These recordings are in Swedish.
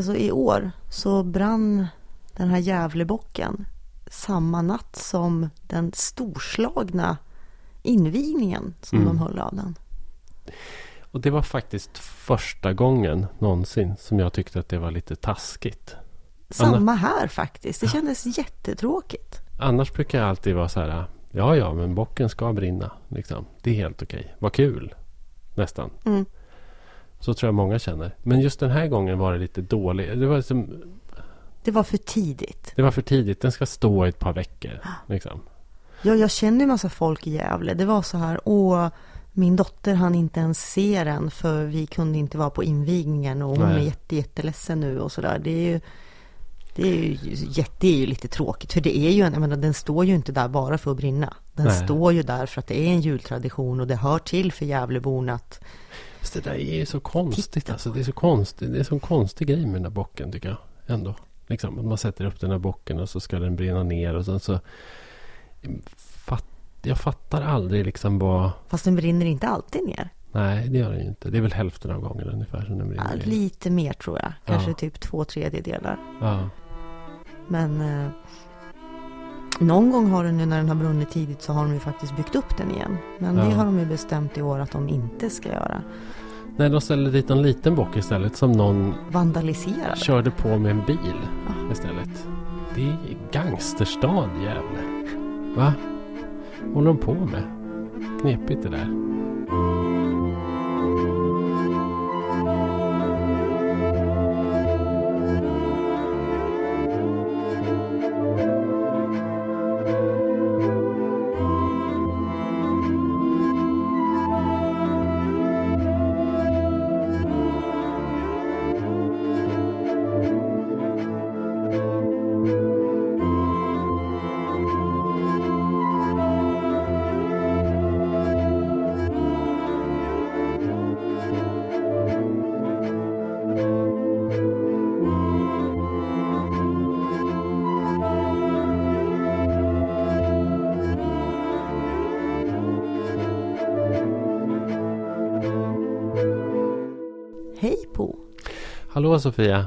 Alltså i år så brann den här Gävlebocken samma natt som den storslagna invigningen som Mm. de höll av den. Och det var faktiskt första gången någonsin som jag tyckte att det var lite taskigt. Samma här faktiskt. Det kändes jättetråkigt. Annars brukar jag alltid vara så här. Ja, ja, men bocken ska brinna. Liksom. Det är helt okej. Vad kul. Nästan. Mm. Så tror jag många känner. Men just den här gången var det lite dåligt. Det var, liksom, Det var för tidigt. det var för tidigt. Den ska stå i ett par veckor. Liksom. Ja, jag känner ju massa folk i Gävle. Det var så här, åh, min dotter hann inte ens se den för vi kunde inte vara på invigningen och hon Nej. är jätte, jätteledsen nu och sådär. Det är ju, det är ju, jätte, är ju lite tråkigt för det är ju, en- jag menar, den står ju inte där bara för att brinna. Den Nej. står ju där för att det är en jultradition och det hör till för Gävleborna att Fast det där är ju så konstigt. Alltså, det är så konstigt. Det är så en konstig grej med den där bocken tycker jag. Ändå. Liksom, att man sätter upp den där bocken och så ska den brinna ner. Och sen så... Fatt, jag fattar aldrig liksom vad... Fast den brinner inte alltid ner. Nej, det gör den ju inte. Det är väl hälften av gången ungefär som den Ja, brinner ner. lite mer tror jag. Kanske Ja. typ två tredjedelar. Ja. Men eh, någon gång har den ju när den har brunnit tidigt så har de ju faktiskt byggt upp den igen. Men det Ja. har de ju bestämt i år att de inte ska göra. Nej, de ställer dit en liten bock istället som någon Vandalisera det. körde på med en bil Ja. istället. Det är gangsterstad Gävle. Va? Vad håller de på med? Knepigt det där. Hallå Sofia.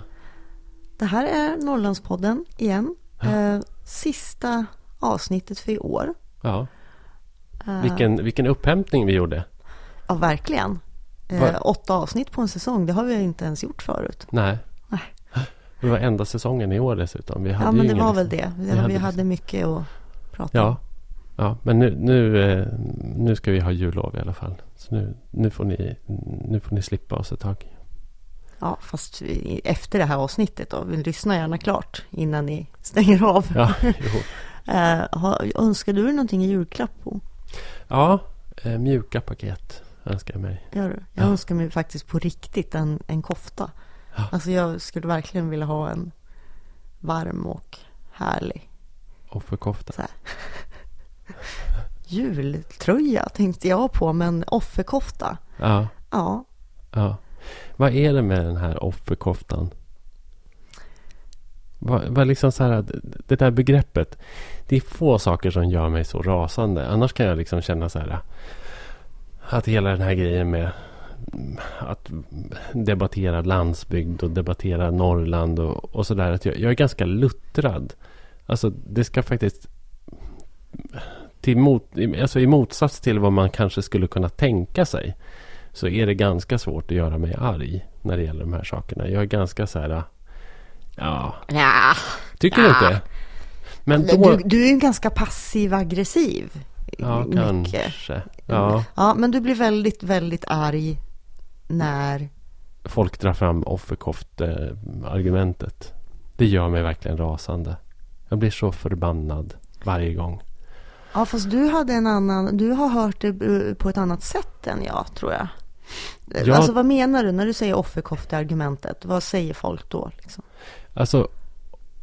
Det här är Norrlandspodden igen. Eh, sista avsnittet för i år. Ja, Eh, vilken, vilken upphämtning vi gjorde. Ja, verkligen. Eh, Vad- åtta avsnitt på en säsong, det har vi inte ens gjort förut. Nej. Nej. Det var enda säsongen i år dessutom. Vi hade Ja, men det var liksom- väl det. Vi, hade vi liksom- hade mycket att prata om. Ja. Ja, men nu, nu, nu ska vi ha jullov i alla fall. Så nu, nu, får ni, nu får ni slippa oss ett tag. Ja, fast efter det här avsnittet då. Vi lyssnar gärna klart innan ni stänger av. Ja. Eh, önskar du dig någonting i julklapp på? ja eh, mjuka paket önskar jag mig. Gör du? Jag Ja. önskar mig faktiskt på riktigt en, en kofta. Ja. Alltså jag skulle verkligen vilja ha en varm och härlig Offerkofta. så här. jultröja tänkte jag på, men offerkofta. Ja, Ja, ja. Vad är det med den här offerkoftan? Vad, vad liksom så här, det- där begreppet. Det är få saker som gör mig så rasande. Annars kan jag liksom känna så här. Att hela den här grejen med att debattera landsbygd och debattera Norrland och, och sådär. Jag, jag är ganska luttrad. Alltså det ska faktiskt... Till mot, alltså I motsats till vad man kanske skulle kunna tänka sig. Så är det ganska svårt att göra mig arg när det gäller de här sakerna. Jag är ganska så här... Ja, ja. tycker du Ja. inte? Men då... Du, du är ju ganska passiv-aggressiv. ja, mycket. kanske. Ja, Ja, men du blir väldigt, väldigt arg när... folk drar fram offerkoft-argumentet. Det gör mig verkligen rasande. Jag blir så förbannad varje gång. Ja, fast du hade en annan... Du har hört det eh, på ett annat sätt än jag, tror jag. Ja. Alltså, vad menar du när du säger offerkofte-argumentet? Vad säger folk då? Liksom? Alltså,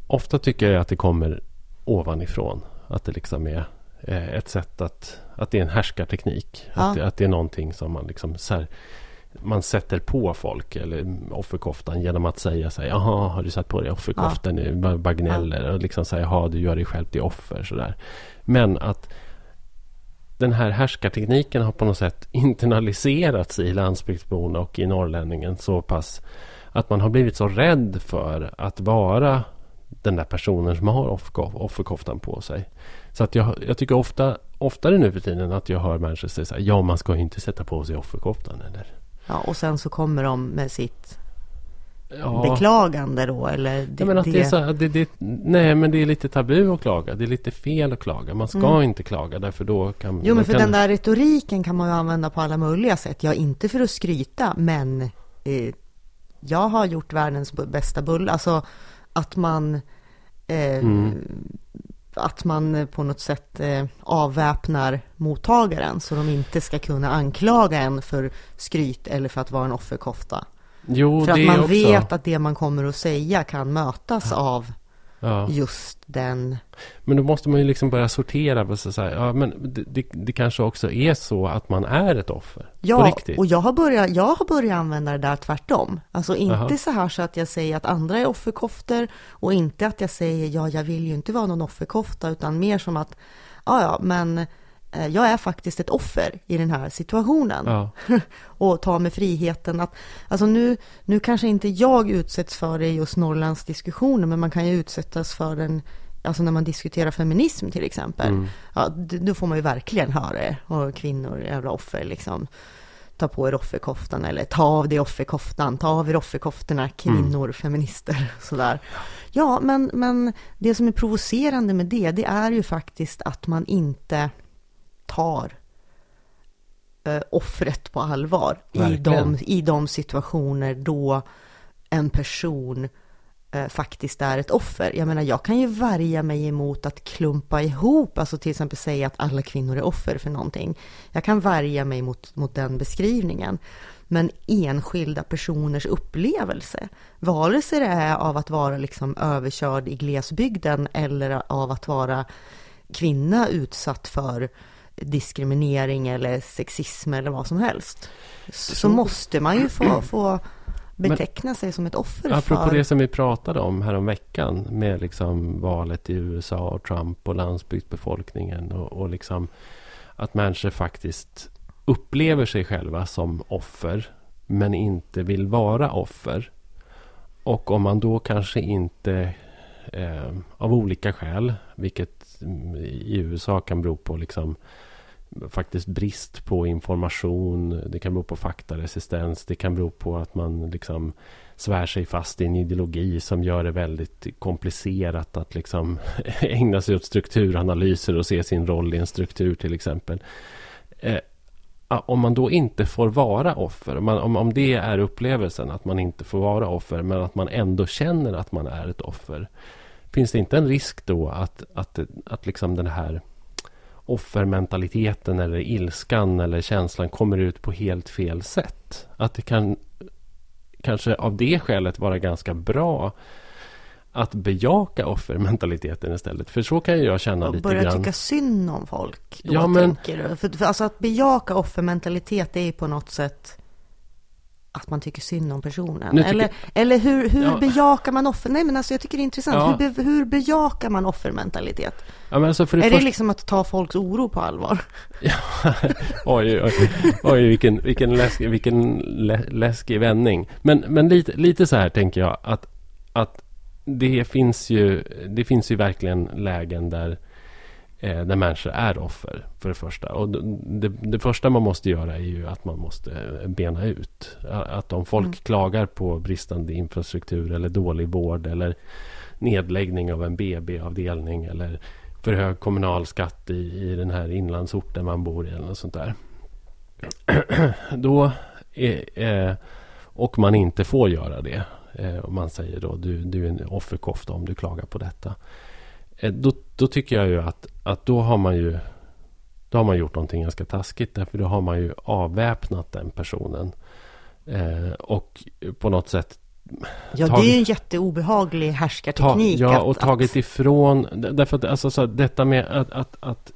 ofta tycker jag att det kommer ovanifrån. Att det liksom är eh, ett sätt att... Att det är en härskarteknik. Ja. Att, det, att det är någonting som man liksom så här, Man sätter på folk, eller offerkoftan, genom att säga så här, Jaha, har du satt på dig offerkoftan nu? Bara, bara gnäller. Och liksom säga, jaha, du gör dig själv till offer. Så där. Men att den här härskartekniken har på något sätt internaliserats i landsbygdsborna och i norrlänningen så pass att man har blivit så rädd för att vara den där personen som har offerkoftan på sig. Så att jag, jag tycker ofta, oftare nu för tiden att jag hör människor säga så här, ja man ska ju inte sätta på sig offerkoftan eller? Ja, och sen så kommer de med sitt Ja. beklagande då eller det, Ja, men det... det- här- det, nej, men det är lite tabu att klaga. Det är lite fel att klaga. Man ska inte klaga därför då kan... Mm. Jo, men för kan, den där retoriken kan man ju använda på alla möjliga sätt. Ja, inte för att skryta, men eh, jag har gjort världens bästa bulle. Alltså att man eh, Mm. att man på något sätt eh, avväpnar mottagaren så de inte ska kunna anklaga en för skryt eller för att vara en offerkofta. Jo, för att man också. vet att det man kommer att säga kan mötas av Ja. just den Men då måste man ju liksom börja sortera. Så så här, ja, men det, det, det kanske också är så att man är ett offer. Ja, och jag har, börjat, jag har börjat använda det där tvärtom. Alltså inte Jaha. så här så att jag säger att andra är offerkoftor och inte att jag säger ja, jag vill ju inte vara någon offerkofta, utan mer som att ja, ja, men jag är faktiskt ett offer i den här situationen. Ja. och ta med friheten att, alltså nu, nu kanske inte jag utsätts för det i just Norrlands diskussioner, men man kan ju utsättas för den, alltså när man diskuterar feminism till exempel. Mm. Ja, då får man ju verkligen höra det. Och kvinnor, jävla offer liksom. Ta på er offerkoftan eller ta av dig offerkoftan, ta av er offerkoftorna, kvinnor, feminister, sådär. Ja, men, men det som är provocerande med det, det är ju faktiskt att man inte tar eh, offret på allvar i de, i de situationer då en person eh, faktiskt är ett offer. Jag menar, jag kan ju värja mig emot att klumpa ihop, alltså till exempel säga att alla kvinnor är offer för någonting. Jag kan värja mig mot, mot den beskrivningen. Men enskilda personers upplevelse, vare sig det är av att vara liksom överkörd i glesbygden eller av att vara kvinna utsatt för diskriminering eller sexism eller vad som helst. Så, Så- måste man ju få, få beteckna sig som ett offer Apropå för... det som vi pratade om här om veckan med liksom valet i USA och Trump och landsbygdsbefolkningen och, och liksom att människor faktiskt upplever sig själva som offer men inte vill vara offer. Och om man då kanske inte eh, av olika skäl, vilket i USA kan bero på liksom faktiskt brist på information. Det kan bero på faktaresistens. Det kan bero på att man liksom svär sig fast i en ideologi som gör det väldigt komplicerat att liksom ägna sig åt strukturanalyser och se sin roll i en struktur till exempel. Eh, om man då inte får vara offer, om, man, om, om det är upplevelsen att man inte får vara offer men att man ändå känner att man är ett offer. Finns det inte en risk då att, att, att liksom den här offermentaliteten eller ilskan eller känslan kommer ut på helt fel sätt. Att det kan kanske av det skälet vara ganska bra att bejaka offermentaliteten istället. För så kan ju jag känna och lite börja grann. tycka synd om folk. Då, Ja, men- tänker du? För, för alltså att bejaka offermentalitet, är ju på något sätt att man tycker synd om personen. Tycker- Eller, eller hur, hur Ja. bejakar man offer... Nej, men alltså jag tycker det är intressant. Ja. Hur, be, hur bejakar man offermentalitet? Ja, men alltså för det är första... det liksom att ta folks oro på allvar? oj, oj, oj, vilken, vilken, läskig, vilken lä, läskig vändning. Men, men lite, lite så här tänker jag att, att det, finns ju, det finns ju verkligen lägen där, eh, där människor är offer för det första. Och det, det, första man måste göra är ju att man måste bena ut. Att om folk Mm. klagar på bristande infrastruktur eller dålig vård eller nedläggning av en BB-avdelning eller för hög kommunalskatt i, i den här inlandsorten man bor i eller något sånt där. då är, eh, och man inte får göra det. Eh, och man säger då du, du är en offerkofta om du klagar på detta. Eh, då, då tycker jag ju att, att då har man ju då har man gjort någonting ganska taskigt. Därför då har man ju avväpnat den personen. Eh, och på något sätt Ja, Tag- det är en jätteobehaglig ta, härskarteknik. ja, att- och tagit att, ifrån... Därför att alltså, så, detta med att, att, att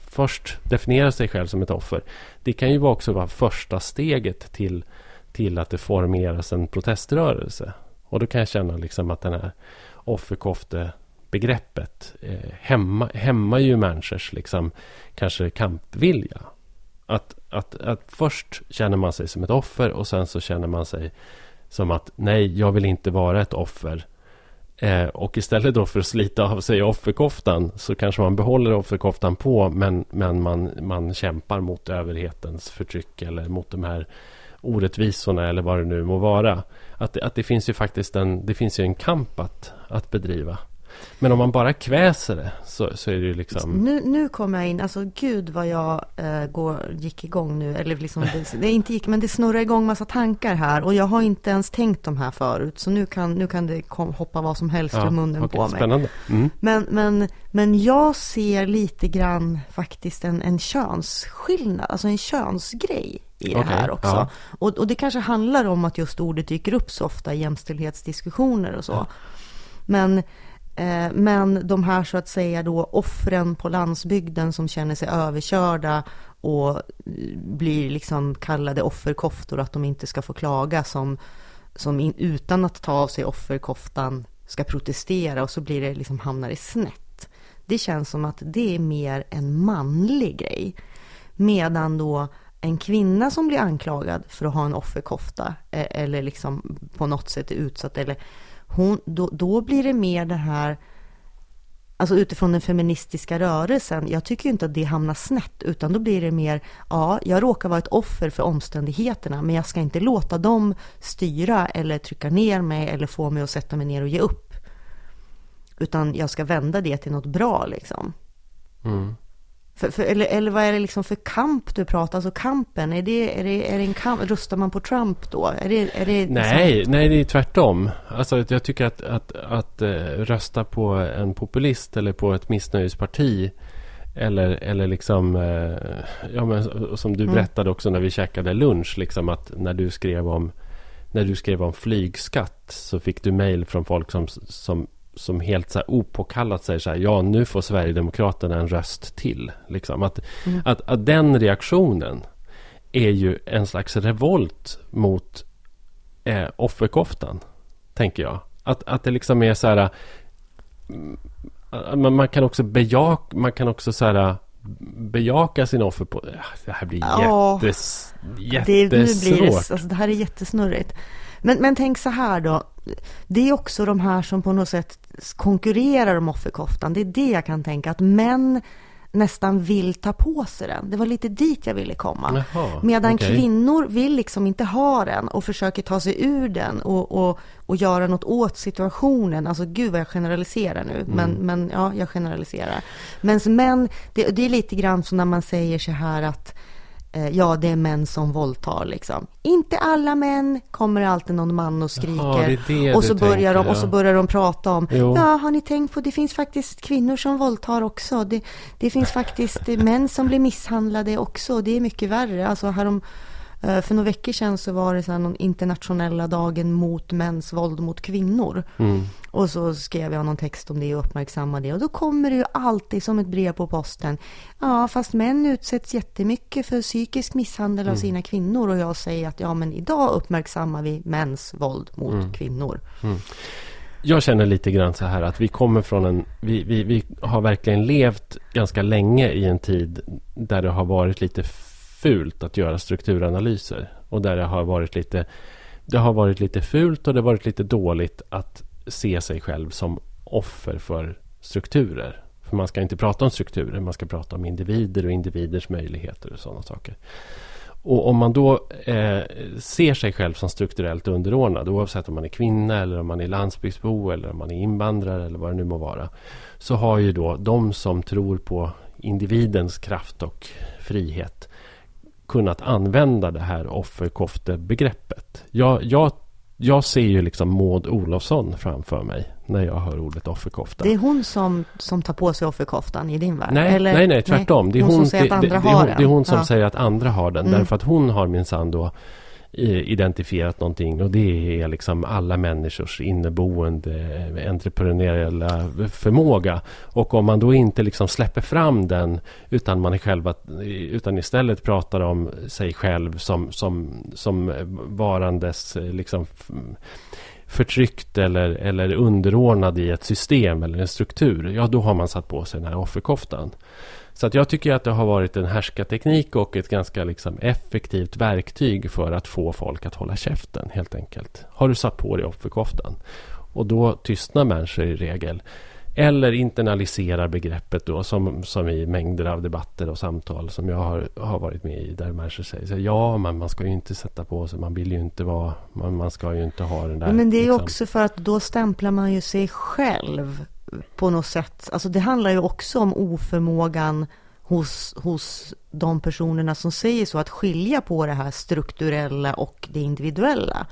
först definiera sig själv som ett offer. Det kan ju också vara första steget till, till att det formeras en proteströrelse. Och då kan jag känna liksom att den här begreppet eh, hämmar hämmar ju människors liksom, kanske kampvilja. Att, att, att först känner man sig som ett offer och sen så känner man sig som att nej, jag vill inte vara ett offer. Eh, och istället då för att slita av sig offerkoftan så kanske man behåller offerkoftan på men, men man, man kämpar mot överhetens förtryck eller mot de här orättvisorna eller vad det nu må vara. Att, att det finns ju faktiskt en, det finns ju en kamp att, att bedriva. Men om man bara kväser det så, så är det ju liksom... Nu, nu kommer jag in, alltså gud vad jag äh, går, gick igång nu. Eller liksom, det, det inte gick, men det snurrar igång massa tankar här. Och jag har inte ens tänkt de här förut. Så nu kan, nu kan det kom, hoppa vad som helst ja, ur munnen okay, på mig. Spännande. Mm. Men, men, men jag ser lite grann faktiskt en, en könsskillnad, alltså en könsgrej i det okay, här också. Ja. Och, och det kanske handlar om att just ordet dyker upp så ofta i jämställdhetsdiskussioner och så. Ja. Men Eh, Eh, men de här så att säga då offren på landsbygden som känner sig överkörda och eh, blir liksom kallade offerkoftor, att de inte ska få klaga som, som in, utan att ta av sig offerkoftan ska protestera och så blir det liksom hamnar det snett. Det känns som att det är mer en manlig grej. Medan då en kvinna som blir anklagad för att ha en offerkofta eh, eller liksom på något sätt är utsatt eller hon, då, då blir det mer det här, alltså utifrån den feministiska rörelsen, jag tycker inte att det hamnar snett, utan då blir det mer, ja, jag råkar vara ett offer för omständigheterna, men jag ska inte låta dem styra eller trycka ner mig eller få mig att sätta mig ner och ge upp. Utan jag ska vända det till något bra liksom. Mm. För, för, eller, eller vad är det liksom för kamp du pratar? Alltså kampen, är det, är det, är det en kamp? Röstar man på Trump då? Är det, är det nej, liksom... nej, det är tvärtom. Alltså, jag tycker att, att, att uh, rösta på en populist eller på ett missnöjesparti eller, eller liksom, uh, ja, men, som du mm. berättade också när vi käkade lunch, liksom att när du skrev om när du skrev om flygskatt så fick du mejl från folk som, som som helt så här opåkallat säger så här, ja nu får Sverigedemokraterna en röst till. Liksom. Att, mm. att, att den reaktionen är ju en slags revolt mot eh, offerkoftan, tänker jag. Att, att det liksom är så här, mm, man, man kan också bejaka, man kan också så här bejaka sin offer på... Det här blir jättes, jättesvårt. Det, nu blir det, alltså, det här är jättesnurrigt. Men, men tänk så här då. Det är också de här som på något sätt konkurrerar om offerkoftan. Det är det jag kan tänka, att män nästan vill ta på sig den. Det var lite dit jag ville komma. Jaha, Medan okay. kvinnor vill liksom inte ha den och försöker ta sig ur den och, och, och göra något åt situationen. Alltså gud vad jag generaliserar nu, mm. men, men ja, jag generaliserar. Men män, det, det är lite grann som när man säger så här att ja, det är män som våldtar liksom. Inte alla män, kommer alltid någon man och skriker. Jaha, det det och, så börjar tänker, de, ja. och så börjar de prata om, jo. ja, har ni tänkt på, det finns faktiskt kvinnor som våldtar också. Det, det finns faktiskt män som blir misshandlade också. Det är mycket värre. Alltså, härom, Eh, för några veckor sedan så var det så här någon internationella dagen mot mäns våld mot kvinnor. Mm. Och så skrev jag någon text om det och uppmärksammade det. Och då kommer det ju alltid som ett brev på posten. Ja, fast män utsätts jättemycket för psykisk misshandel mm. av sina kvinnor. Och jag säger att ja, men idag uppmärksammar vi mäns våld mot mm. kvinnor. Mm. Jag känner lite grann så här att vi kommer från en... Vi, vi, vi har verkligen levt ganska länge i en tid där det har varit lite fult att göra strukturanalyser. Och där det har varit lite det har varit lite fult och det har varit lite dåligt att se sig själv som offer för strukturer. För man ska inte prata om strukturer, man ska prata om individer och individers möjligheter och sådana saker. Och om man då eh, ser sig själv som strukturellt underordnad, oavsett om man är kvinna eller om man är landsbygdsbo eller om man är invandrare eller vad det nu må vara. Så har ju då de som tror på individens kraft och frihet kunnat använda det här offerkoftebegreppet. Jag, jag, jag ser ju liksom Maud Olofsson framför mig när jag hör ordet offerkofta. Det är hon som, som tar på sig offerkoftan i din värld? Nej, Eller, nej, nej, tvärtom. Det är hon, hon som säger att andra det, det, har den. Det är hon som ja. säger att andra har den. Mm. Därför att hon har minsann då identifierat någonting och det är liksom alla människors inneboende eh, entreprenöriella förmåga. Och om man då inte liksom släpper fram den utan man är själva, utan istället pratar om sig själv som, som, som varandes eh, liksom förtryckt eller, eller underordnad i ett system eller en struktur. Ja, då har man satt på sig den här offerkoftan. Så att jag tycker att det har varit en härskarteknik och ett ganska liksom effektivt verktyg för att få folk att hålla käften helt enkelt. Har du satt på dig offerkoftan? Och då tystnar människor i regel. Eller internaliserar begreppet då som, som i mängder av debatter och samtal som jag har, har varit med i. Där människor säger så ja, man, man ska ju inte sätta på sig, man vill ju inte vara, man, man ska ju inte ha den där. Men det är ju liksom. också för att då stämplar man ju sig själv på något sätt. Alltså det handlar ju också om oförmågan hos, hos de personerna som säger så, att skilja på det här strukturella och det individuella.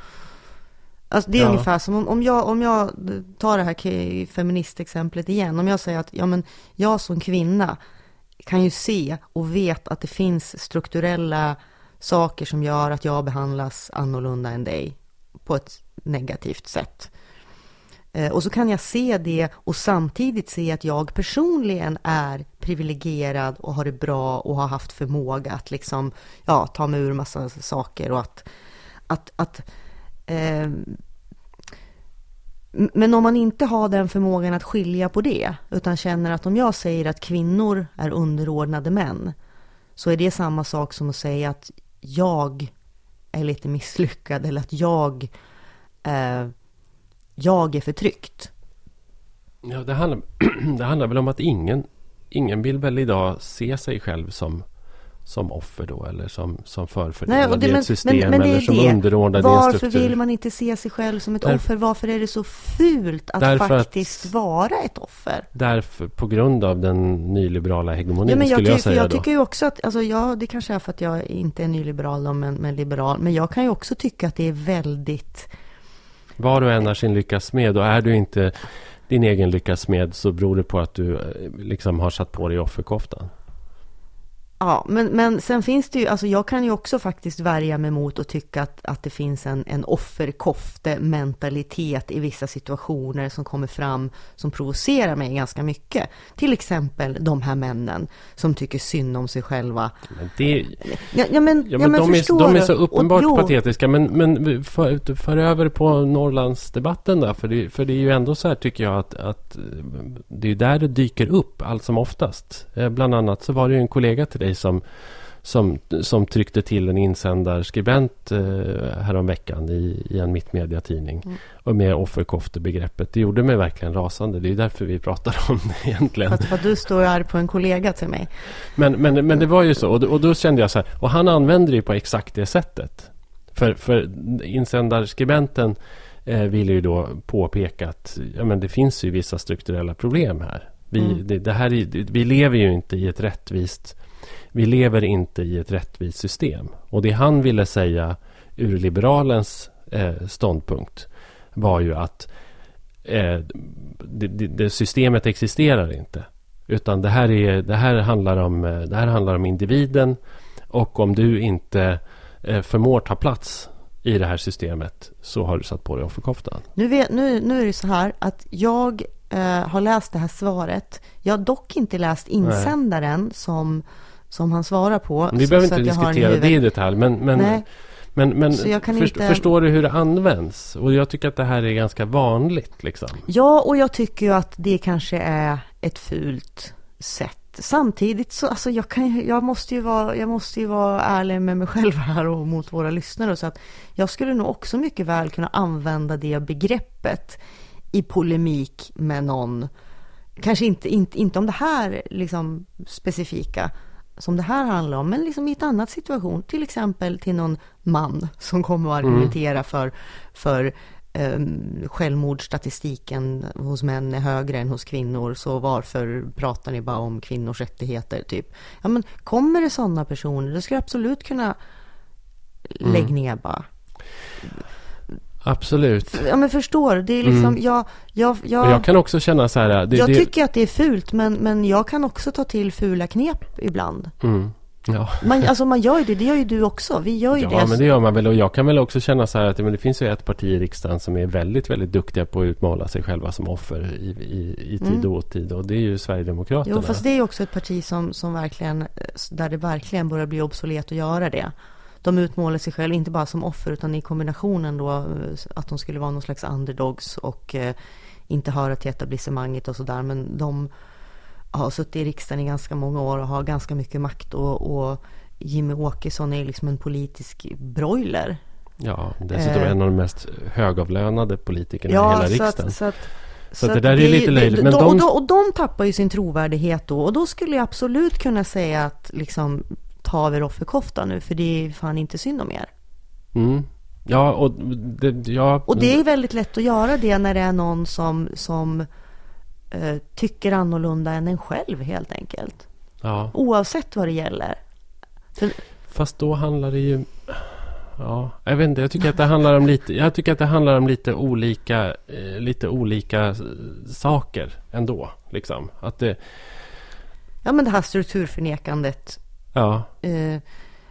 Alltså det är Ja. ungefär som om, om, jag, om jag tar det här feministexemplet igen. Om jag säger att ja, men jag som kvinna kan ju se och vet att det finns strukturella saker som gör att jag behandlas annorlunda än dig på ett negativt sätt. Eh, och så kan jag se det och samtidigt se att jag personligen är privilegierad och har det bra och har haft förmåga att liksom, ja, ta mig ur massa saker och att, att, att eh, men om man inte har den förmågan att skilja på det, utan känner att om jag säger att kvinnor är underordnade män, så är det samma sak som att säga att jag är lite misslyckad eller att jag, eh, jag är förtryckt. Ja, det handlar, det handlar väl om att ingen, ingen vill väl idag se sig själv som, som offer då eller som, som förfördelad i ett system eller som underordnad i en Varför struktur. vill man inte se sig själv som ett Därför- offer? Varför är det så fult att Därför att- faktiskt vara ett offer? Därför, på grund av den nyliberala hegemonin Ja, men jag, skulle jag tycker, säga jag då. tycker ju också att, alltså ja, det kanske är för att jag inte är nyliberal då, men, men liberal. Men jag kan ju också tycka att det är väldigt, var och en är sin lyckas smed och är du inte din egen lyckas smed så beror det på att du eh, liksom har satt på dig offerkoftan ja, men, men sen finns det ju, alltså jag kan ju också faktiskt värja mig mot och tycka att, att det finns en, en offerkofte-mentalitet i vissa situationer som kommer fram som provocerar mig ganska mycket. Till exempel de här männen som tycker synd om sig själva. Men det, Ja, ja men, ja, men de, förstår är, de är så Och- uppenbart jo, patetiska. Men, men för, för över på Norrlandsdebatten där. För det, för det är ju ändå så här tycker jag att, att eh, det är där det dyker upp allt som oftast. Eh, Bland annat så var det ju en kollega till dig som som, som tryckte till en insändarskribent eh, häromveckan i, i en mittmediatidning. Mm. Och med offerkoftebegreppet. Det gjorde mig verkligen rasande. Det är därför vi pratar om det egentligen. Att, du står arg på en kollega till mig. Men, men, men det var ju så. Och, och då kände jag så här. Och han använder det på exakt det sättet. För, för insändarskribenten eh, ville ju då påpeka att ja, men det finns ju vissa strukturella problem här. Vi, Mm. det, det här är, vi lever ju inte i ett rättvist vi lever inte i ett rättvist system. Och det han ville säga ur liberalens eh, ståndpunkt var ju att eh, det, det, systemet existerar inte. Utan det här, är, det, här handlar om, eh, det här handlar om individen. Och om du inte eh, förmår ta plats i det här systemet så har du satt på dig offerkoftan. Nu, vet, nu, nu är det så här att jag eh, har läst det här svaret. Jag har dock inte läst insändaren som, som han svarar på. Vi så- behöver så inte diskutera det i detalj. Men, men, men, men först, inte- förstår du hur det används? Och jag tycker att det här är ganska vanligt. Liksom. Ja, och jag tycker ju att det kanske är ett fult sätt. Samtidigt så, alltså jag, kan, jag, måste ju vara, jag måste ju vara ärlig med mig själv här och mot våra lyssnare. Så att jag skulle nog också mycket väl kunna använda det begreppet i polemik med någon. Kanske inte, inte, inte om det här liksom specifika som det här handlar om, men liksom i ett annat situation. Till exempel till någon man som kommer att argumentera för, för um, självmordsstatistiken hos män är högre än hos kvinnor, så varför pratar ni bara om kvinnors rättigheter? Typ. Ja, men kommer det sådana personer, då ska jag absolut kunna lägga ner bara. Absolut. Ja, men förstår, det är liksom, jag, jag, jag, Och jag kan också känna så här... Det, jag det, tycker att det är fult, men, men jag kan också ta till fula knep ibland. Mm, ja. Man, alltså man gör ju det, det gör ju du också. Vi gör ju Ja, det. men det gör man väl. Och jag kan väl också känna så här att men det finns ju ett parti i riksdagen som är väldigt, väldigt duktiga på att utmåla sig själva som offer i, i, i tid Mm. och otid. Och det är ju Sverigedemokraterna. Jo, fast det är ju också ett parti som, som verkligen, eh, där det verkligen börjar bli obsolet att göra det. De utmålar sig själva inte bara som offer utan i kombinationen då eh, att de skulle vara någon slags underdogs och eh, inte höra till etablissemanget och sådär. Men de, har suttit i riksdagen i ganska många år och har ganska mycket makt och, och Jimmy Åkesson är liksom en politisk broiler. Ja, dessutom Eh. en av de mest högavlönade politikerna Ja, i hela så riksdagen. att, så att, Så att det där är ju lite löjligt, men de- och, de, och de tappar ju sin trovärdighet då. Och då skulle jag absolut kunna säga att liksom, ta av er offerkoftan nu, för det är fan inte synd om er. Mm. Ja, och det, ja, Och det är väldigt lätt att göra det när det är någon som, som eh, tycker annorlunda än en själv helt enkelt. ja. Oavsett vad det gäller. För, Fast då handlar det ju... Ja, jag vet inte. Jag tycker att det handlar om lite, jag tycker att det handlar om lite olika, eh, lite olika saker ändå. Liksom. Att det, ja men det här strukturförnekandet. Ja. Eh,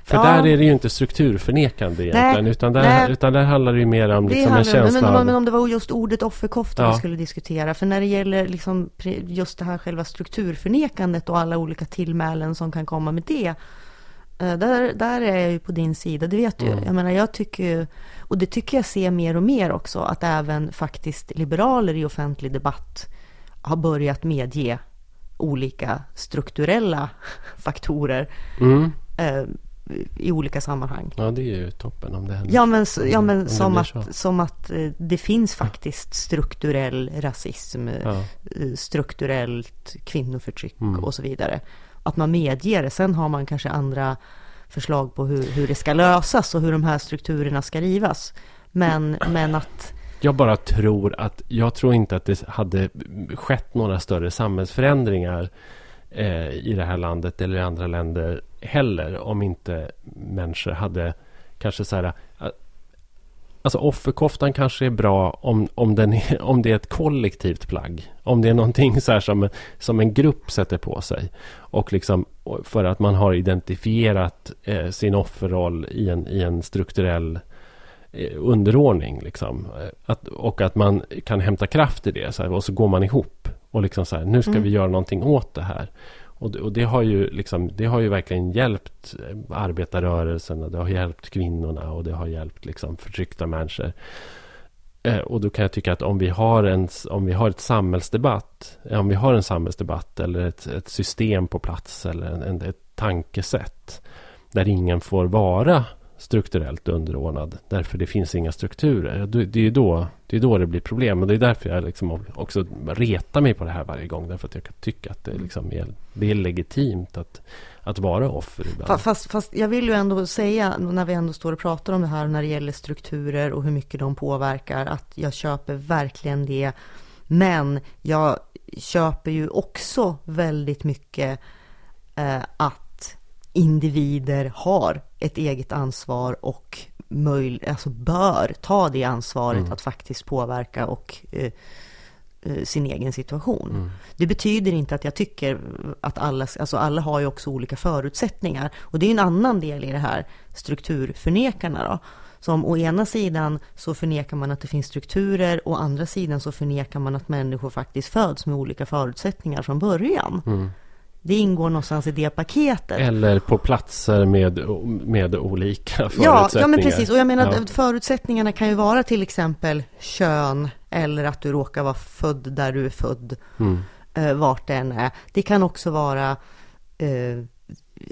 För Ja. där är det ju inte strukturförnekande egentligen. utan, där, nej. utan där handlar det ju mer om liksom en känsla men, av... men om det var just ordet offerkofta Ja. vi skulle diskutera. För när det gäller liksom just det här själva strukturförnekandet och alla olika tillmälen som kan komma med det. eh, Där, där är jag ju på din sida, det vet du. Mm. Jag menar, jag tycker och det tycker jag ser mer och mer också, att även faktiskt liberaler i offentlig debatt har börjat medge olika strukturella faktorer Mm. eh, i olika sammanhang. Ja, det är ju toppen om det händer. Ja men, ja, men som, att, som att eh, det finns faktiskt strukturell rasism, eh, Ja. strukturellt kvinnoförtryck Mm. och så vidare. Att man medger det. Sen har man kanske andra förslag på hur, hur det ska lösas och hur de här strukturerna ska rivas. Men, men att, jag bara tror att, jag tror inte att det hade skett några större samhällsförändringar eh, i det här landet eller i andra länder heller om inte människor hade kanske så här eh, Alltså offerkoftan kanske är bra om, om, den är, om det är ett kollektivt plagg. Om det är någonting så här som, som en grupp sätter på sig. Och liksom för att man har identifierat eh, sin offerroll i en, i en strukturell eh, underordning. Liksom. Eh, Att, och att man kan hämta kraft i det. Så här, och så går man ihop. Och liksom så här, nu ska Mm. vi göra någonting åt det här. Och det, och det, har ju liksom, det har ju verkligen hjälpt eh, arbetarrörelsen. Och det har hjälpt kvinnorna. Och det har hjälpt liksom, förtryckta människor. Eh, Och då kan jag tycka att om vi har en, om vi har ett samhällsdebatt, eh, om vi har en samhällsdebatt eller ett, ett system på plats eller en, ett tankesätt där ingen får vara strukturellt underordnad därför det finns inga strukturer. Det är då det, är då det blir problem och det är därför jag liksom också retar mig på det här varje gång därför att jag kan tycka att det, liksom är, det är legitimt att, att vara offer ibland. fast, fast jag vill ju ändå säga, när vi ändå står och pratar om det här när det gäller strukturer och hur mycket de påverkar, att jag köper verkligen det. Men jag köper ju också väldigt mycket eh, att individer har ett eget ansvar och möj, alltså bör ta det ansvaret Mm. att faktiskt påverka och eh, eh, sin egen situation. Mm. Det betyder inte att jag tycker att alla, alltså alla har ju också olika förutsättningar. Och det är en annan del i det här strukturförnekarna då. Som å ena sidan så förnekar man att det finns strukturer, å andra sidan så förnekar man att människor faktiskt föds med olika förutsättningar från början. Mm. Det ingår någonstans i det paketet. Eller på platser med, med olika Ja, förutsättningar. ja, men precis. Och jag menar Ja. förutsättningarna kan ju vara till exempel kön eller att du råkar vara född där du är född, Mm. eh, vart det än är. Det kan också vara eh,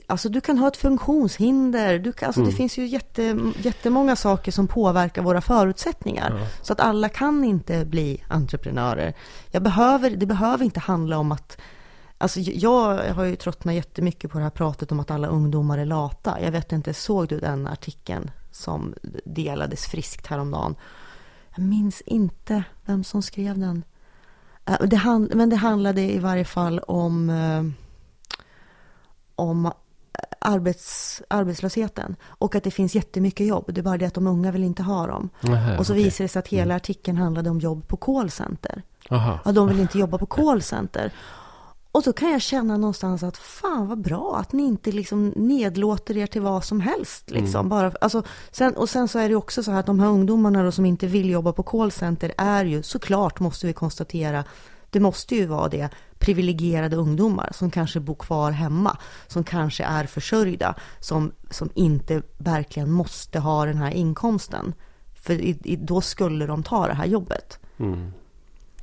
Alltså du kan ha ett funktionshinder, du kan, alltså Mm. det finns ju jätte, jättemånga saker som påverkar våra förutsättningar. Ja. Så att alla kan inte bli entreprenörer. Jag behöver, det behöver inte handla om att Alltså jag har ju tröttnat jättemycket på det här pratet om att alla ungdomar är lata. Jag vet inte, såg du den artikeln som delades friskt häromdagen? Jag minns inte vem som skrev den. Eh, Det hand, men det handlade i varje fall om, eh, om arbets, arbetslösheten. Och att det finns jättemycket jobb. Det är bara det att de unga vill inte ha dem. Nähä, Och så okej. visade det sig att hela artikeln handlade om jobb på callcenter. Aha. Ja, de vill inte jobba på callcenter. Och så kan jag känna någonstans att fan vad bra att ni inte liksom nedlåter er till vad som helst. Liksom. Bara, alltså, sen, och sen så är det också så här att de här ungdomarna då som inte vill jobba på callcenter är ju såklart måste vi konstatera det måste ju vara det privilegierade ungdomar som kanske bor kvar hemma, som kanske är försörjda, som, som inte verkligen måste ha den här inkomsten. För i, i, då skulle de ta det här jobbet. Mm.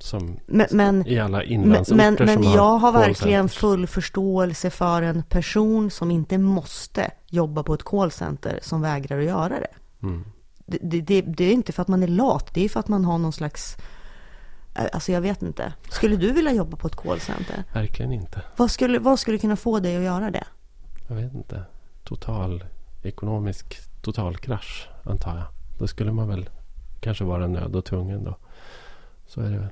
Som Men, men, i alla men, inlandsorter men, men som jag har verkligen full förståelse för en person som inte måste jobba på ett callcenter som vägrar att göra det. Mm. Det, det, det, det är inte för att man är lat, det är för att man har någon slags... eh, Alltså jag vet inte. Skulle du vilja jobba på ett callcenter? Verkligen inte. Vad skulle, vad skulle kunna få dig att göra det? Jag vet inte. Total ekonomisk totalkrasch antar jag. Då skulle man väl kanske vara nöd och tvungen då. Så är det väl.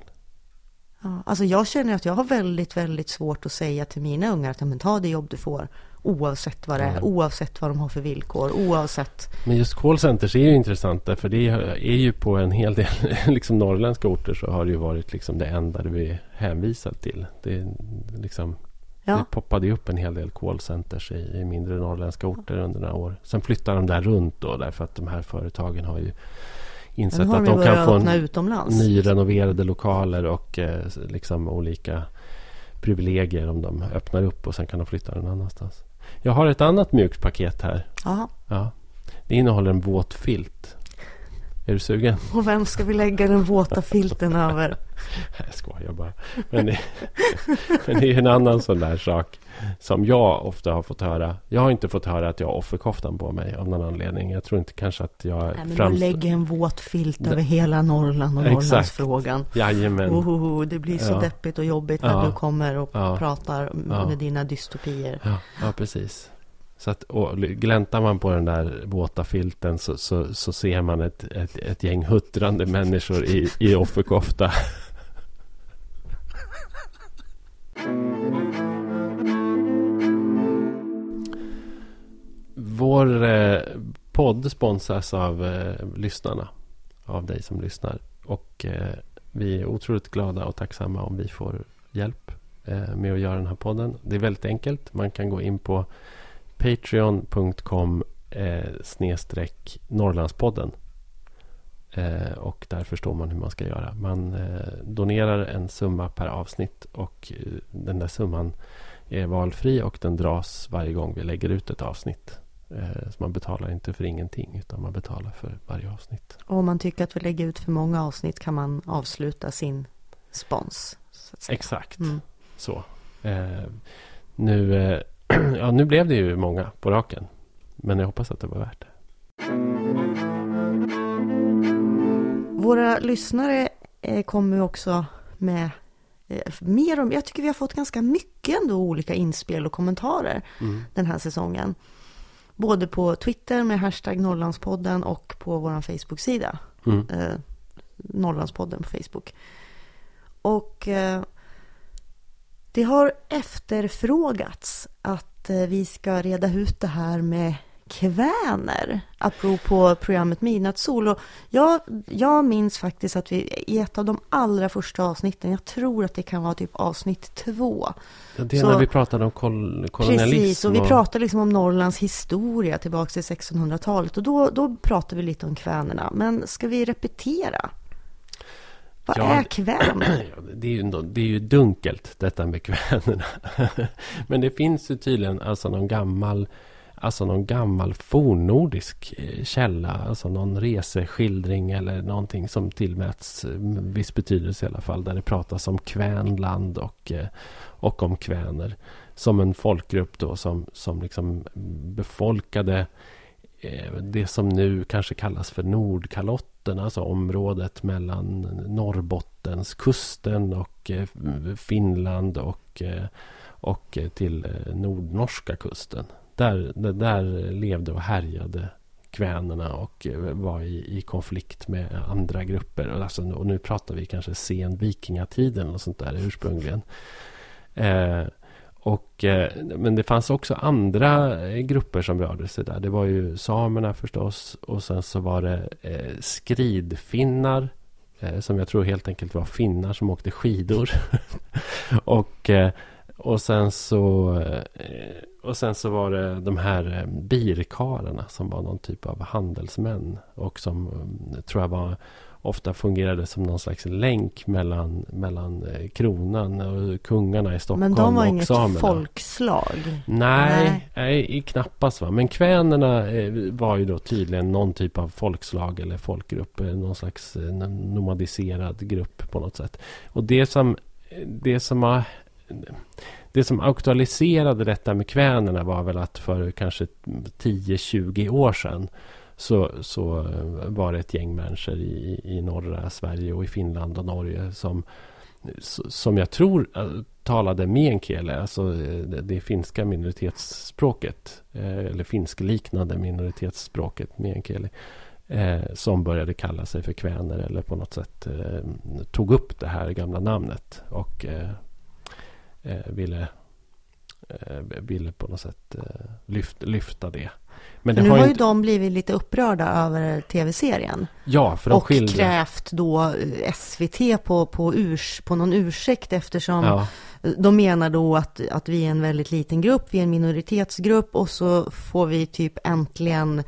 Ja, alltså jag känner att jag har väldigt, väldigt svårt att säga till mina ungar att men ta det jobb du får. Oavsett vad det är, Mm. oavsett vad de har för villkor, oavsett. Men just callcenters är ju intressant därför det är ju på en hel del liksom norrländska orter så har det ju varit liksom det enda du är hänvisad till. Det, liksom, Ja, det poppade upp en hel del callcenters i, i mindre norrländska orter under några år. Sen flyttar de där runt då därför att de här företagen har ju insett att de kan få en utomlands. nyrenoverade lokaler och eh, liksom olika privilegier om de öppnar upp och sen kan de flytta någon annanstans. Jag har ett annat mjukt paket här. Ja, Ja. Det innehåller en våt filt. Är du sugen? och vem ska vi lägga den våta filten över? Jag skojar bara. Men det, men det är en annan sån där sak som jag ofta har fått höra. Jag har inte fått höra att jag har offerkoftan på mig av någon anledning. Jag tror inte kanske att jag Nej, men framst- lägger en våt filt över hela Norrland och Exakt. Norrlandsfrågan. Jajamän. Ohoho, det blir så Ja. deppigt och jobbigt när Ja. du kommer och Ja. pratar Ja. med dina dystopier. Ja, ja precis. Så att, och gläntar man på den där våta filten så, så, så ser man ett, ett, ett gäng huttrande människor i, i offerkofta. Vår eh, podd sponsras av eh, lyssnarna. Av dig som lyssnar. Och eh, vi är otroligt glada och tacksamma om vi får hjälp eh, med att göra den här podden. Det är väldigt enkelt. Man kan gå in på patreon.com eh, snedstreck Norrlandspodden. Eh, och där förstår man hur man ska göra. Man eh, donerar en summa per avsnitt och den där summan är valfri och den dras varje gång vi lägger ut ett avsnitt. Så man betalar inte för ingenting utan man betalar för varje avsnitt. Och om man tycker att vi lägger ut för många avsnitt kan man avsluta sin spons. Exakt. Mm. Så. Eh, nu, ja, nu blev det ju många på raken. Men jag hoppas att det var värt det. Våra lyssnare eh, kommer ju också med eh, mer om, jag tycker vi har fått ganska mycket ändå olika inspel och kommentarer Mm. den här säsongen. Både på Twitter med hashtag Norrlandspodden och på vår Facebook-sida. Mm. eh, Norrlandspodden på Facebook. Och eh, det har efterfrågats att eh, vi ska reda ut det här med kväner, apropå programmet Midnattssol. Och jag, jag minns faktiskt att vi i ett av de allra första avsnitten, jag tror att det kan vara typ avsnitt två. Ja, det är Så- när vi pratade om kol- kolonialism. Precis, och vi pratade liksom om Norrlands historia tillbaka till 1600-talet. Och då, då pratade vi lite om kvänerna. Men ska vi repetera? Vad Ja, är det- kvän? Ja, det, är ju, det är ju dunkelt detta med kvänerna. Men det finns ju tydligen alltså någon gammal Alltså någon gammal fornnordisk eh, källa, alltså någon reseskildring eller någonting som tillmäts eh, viss betydelse i alla fall. Där det pratas om kvänland och, eh, och om kväner. Som en folkgrupp då som, som liksom befolkade Eh, det som nu kanske kallas för Nordkalotten. Alltså området mellan Norrbottenskusten och eh, Finland och, eh, och till nordnorska kusten. Där, där, levde och härjade kvänerna och var i, i konflikt med andra grupper. Och, alltså, och nu pratar vi kanske sen vikingatiden och sånt där ursprungligen. Eh, och, eh, men det fanns också andra eh, grupper som rörde sig där. Det var ju samerna förstås. Och sen så var det eh, skridfinnar. Som jag tror helt enkelt var finnar som åkte skidor. och, och sen så och sen så var det de här eh, birkarlarna som var någon typ av handelsmän. Och som eh, tror jag var ofta fungerade som någon slags länk mellan, mellan eh, kronan och kungarna i Stockholm Men de var inget samerna. folkslag. Nej, nej. knappast. Va? Men kvänerna var ju då tydligen någon typ av folkslag eller folkgrupp. Någon slags nomadiserad grupp på något sätt. Och det som, det som har... Det som aktualiserade detta med kvänerna var väl att för kanske 10-20 år sedan så, så var det ett gäng människor i, i norra Sverige och i Finland och Norge som, som jag tror eh, talade meänkieli, alltså eh, det, det finska minoritetsspråket, eh, eller finskliknande minoritetsspråket meänkieli, som började kalla sig för kväner eller på något sätt tog upp det här gamla namnet och ville, ville på något sätt lyft, lyfta det. Men nu har ju inte... de blivit lite upprörda över tv-serien. Ja, för de Och skilde... krävt då SVT på, på, urs, på någon ursäkt eftersom ja. de menar då att, att vi är en väldigt liten grupp, vi är en minoritetsgrupp och så får vi typ äntligen eh,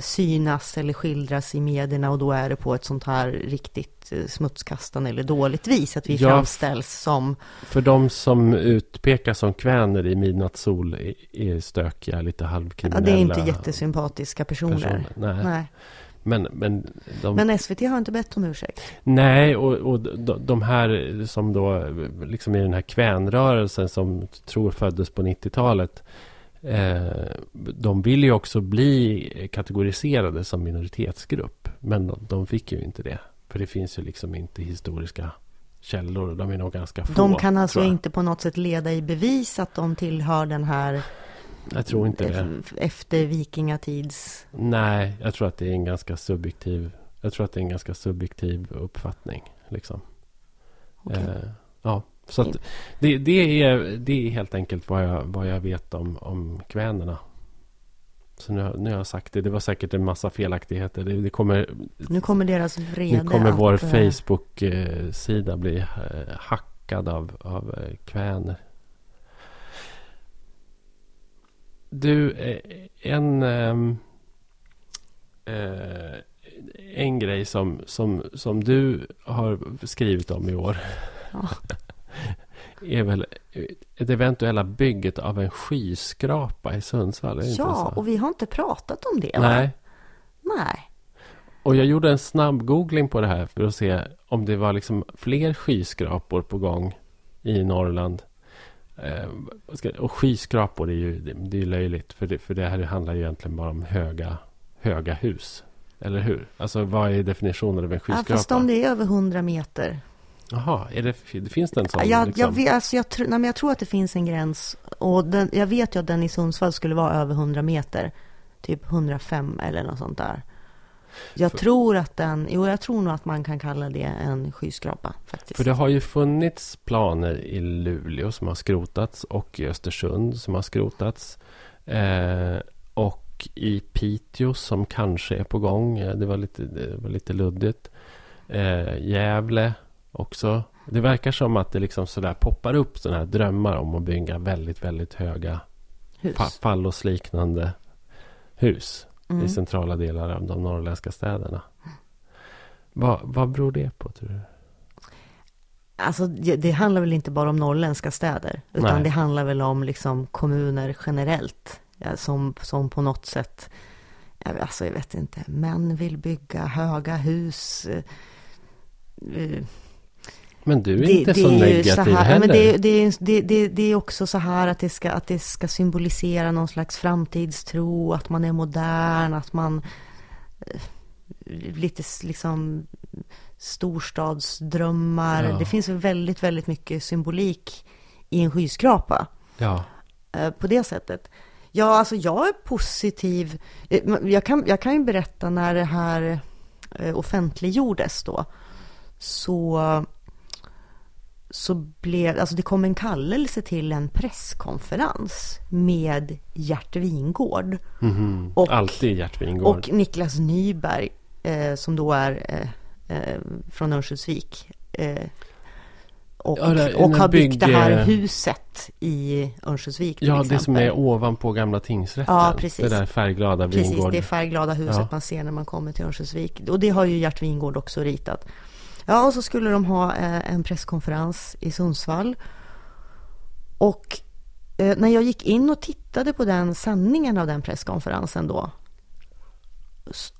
synas eller skildras i medierna och då är det på ett sånt här riktigt eh, smutskastande eller dåligt vis att vi ja, framställs som... För de som utpekas som kväner i midnattssol är, är stökiga, lite halvkriminella. Ja, det är inte jättesympatiska personer. personer. Nej. Nej. Men, men, de... men SVT har inte bett om ursäkt. Nej, och, och de, de här som då liksom i den här kvänrörelsen som tror föddes på 90-talet Eh, de vill ju också bli kategoriserade som minoritetsgrupp. Men de, de, fick ju inte det. För det finns ju liksom inte historiska källor. De är nog ganska få. De kan alltså inte på något sätt leda i bevis att de tillhör den här jag tror inte det. Efter vikingatids... Nej, jag tror att det är en ganska subjektiv... Jag tror att det är en ganska subjektiv uppfattning. Liksom. Okay. Eh, ja. Så att det, det, är, det är helt enkelt vad jag, vad jag vet om, om kvänerna. Så nu, nu har jag sagt det. Det var säkert en massa felaktigheter. Det, det kommer, nu kommer deras vrede. Nu kommer vår eh, Facebook-sida bli eh, hackad av, av eh, kväner. Du, en... Ehm, en grej som, som, som du har skrivit om i år. Ja. Är väl det eventuella bygget av en skyskrapa i Sundsvall. ja, och vi har inte pratat om det. Nej. Va? Nej. Och jag gjorde en snabb googling på det här för att se om det var liksom fler skyskrapor på gång i Norrland. Eh, och skyskrapor är ju, det är löjligt. För det, för det här handlar ju egentligen bara om höga, höga hus. Eller hur? Alltså vad är definitionen av en skyskrapa? Ja, fast om det är över 100 meter Jaha, det, finns det en sån? Jag, liksom? jag, vet, alltså jag, nej, men jag tror att det finns en gräns. Och den, jag vet ju att den i Sundsvall skulle vara över 100 meter. Typ 105 eller något sånt där. Jag för, tror att den, jo jag tror nog att man kan kalla det en skyskrapa faktiskt. För det har ju funnits planer i Luleå som har skrotats och i Östersund som har skrotats. Eh, och i Piteå som kanske är på gång. Det var lite, det var lite luddigt. Eh, Gävle också. Det verkar som att det liksom sådär poppar upp sådana här drömmar om att bygga väldigt, väldigt höga hus. fallosliknande hus mm. i centrala delar av de norrländska städerna. Vad, vad beror det på tror du? Alltså det handlar väl inte bara om norrländska städer. Utan Nej. det handlar väl om liksom kommuner generellt. Som, som på något sätt, alltså jag vet inte, män vill bygga höga hus. Men du är det, inte det så är negativ så här, heller. Men det, det, det, det, det är också så här att det, ska, att det ska symbolisera någon slags framtidstro, att man är modern, att man eh, lite liksom storstadsdrömmar. Ja. Det finns väldigt, väldigt mycket symbolik i en skyskrapa. Ja. Eh, på det sättet. Ja, alltså jag är positiv. Eh, jag kan, jag kan ju berätta när det här offentliggjordes då. Så så blev, alltså det kom en kallelse till en presskonferens med Gert Wingård. Mm -hmm. och, Alltid Gert Wingård. Och Niklas Nyberg, eh, som då är eh, eh, från Örnsköldsvik. Eh, och, Ja, det- och har byggt det här bygg- huset i Örnsköldsvik Ja, exempel. det som är ovanpå gamla tingsrätten. Ja, precis. Det där färgglada Precis, vingård. det färgglada huset Ja. man ser när man kommer till Örnsköldsvik. Och det har ju Gert Wingård också ritat. Ja, och så skulle de ha eh, en presskonferens i Sundsvall. Och eh, när jag gick in och tittade på den sändningen av den presskonferensen då.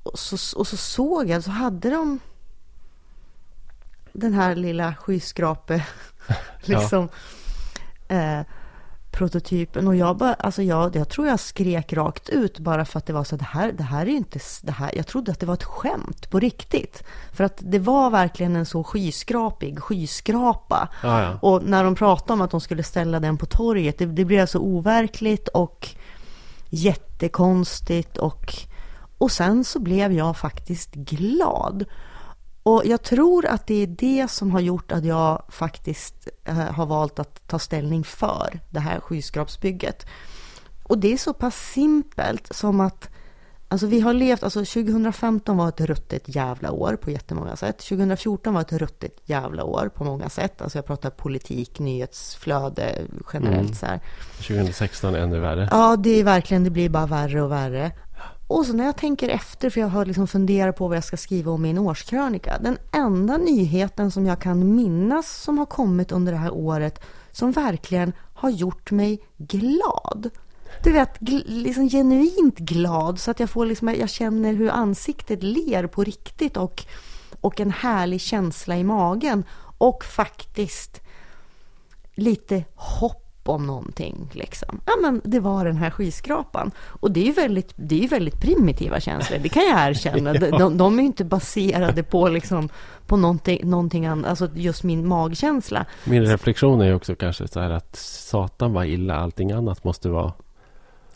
Och så, och så såg jag, så hade de den här lilla skyskrape, liksom, eh, prototypen. Och jag bara, alltså jag, jag tror jag skrek rakt ut bara för att det var så det här, det här är inte, det här, jag trodde att det var ett skämt på riktigt. För att det var verkligen en så skyskrapig skyskrapa. Ja, ja. Och när de pratade om att de skulle ställa den på torget, det, det blev så overkligt och jättekonstigt och, och sen så blev jag faktiskt glad. Och jag tror att det är det som har gjort att jag faktiskt eh, har valt att ta ställning för det här skyskrapsbygget. Och det är så pass simpelt som att Alltså vi har levt, alltså 2015 var ett ruttet jävla år på jättemånga sätt. 2014 var ett ruttet jävla år på många sätt. Alltså jag pratar politik, nyhetsflöde generellt Mm. så här. 2016 är ännu värre. Ja, det är verkligen, det blir bara värre och värre. Och så när jag tänker efter, för jag har liksom funderat på vad jag ska skriva om i en årskrönika. Den enda nyheten som jag kan minnas som har kommit under det här året som verkligen har gjort mig glad. Du vet, gl- liksom genuint glad så att jag får liksom, jag känner hur ansiktet ler på riktigt och, och en härlig känsla i magen. Och faktiskt lite hopp om någonting. Liksom. Ja, men det var den här skyskrapan. Och det är ju väldigt, det är ju väldigt primitiva känslor, det kan jag erkänna. De, de, är ju inte baserade på, liksom, på någonting, någonting annat, alltså just min magkänsla. Min reflektion är ju också kanske så här att satan var illa, allting annat måste vara.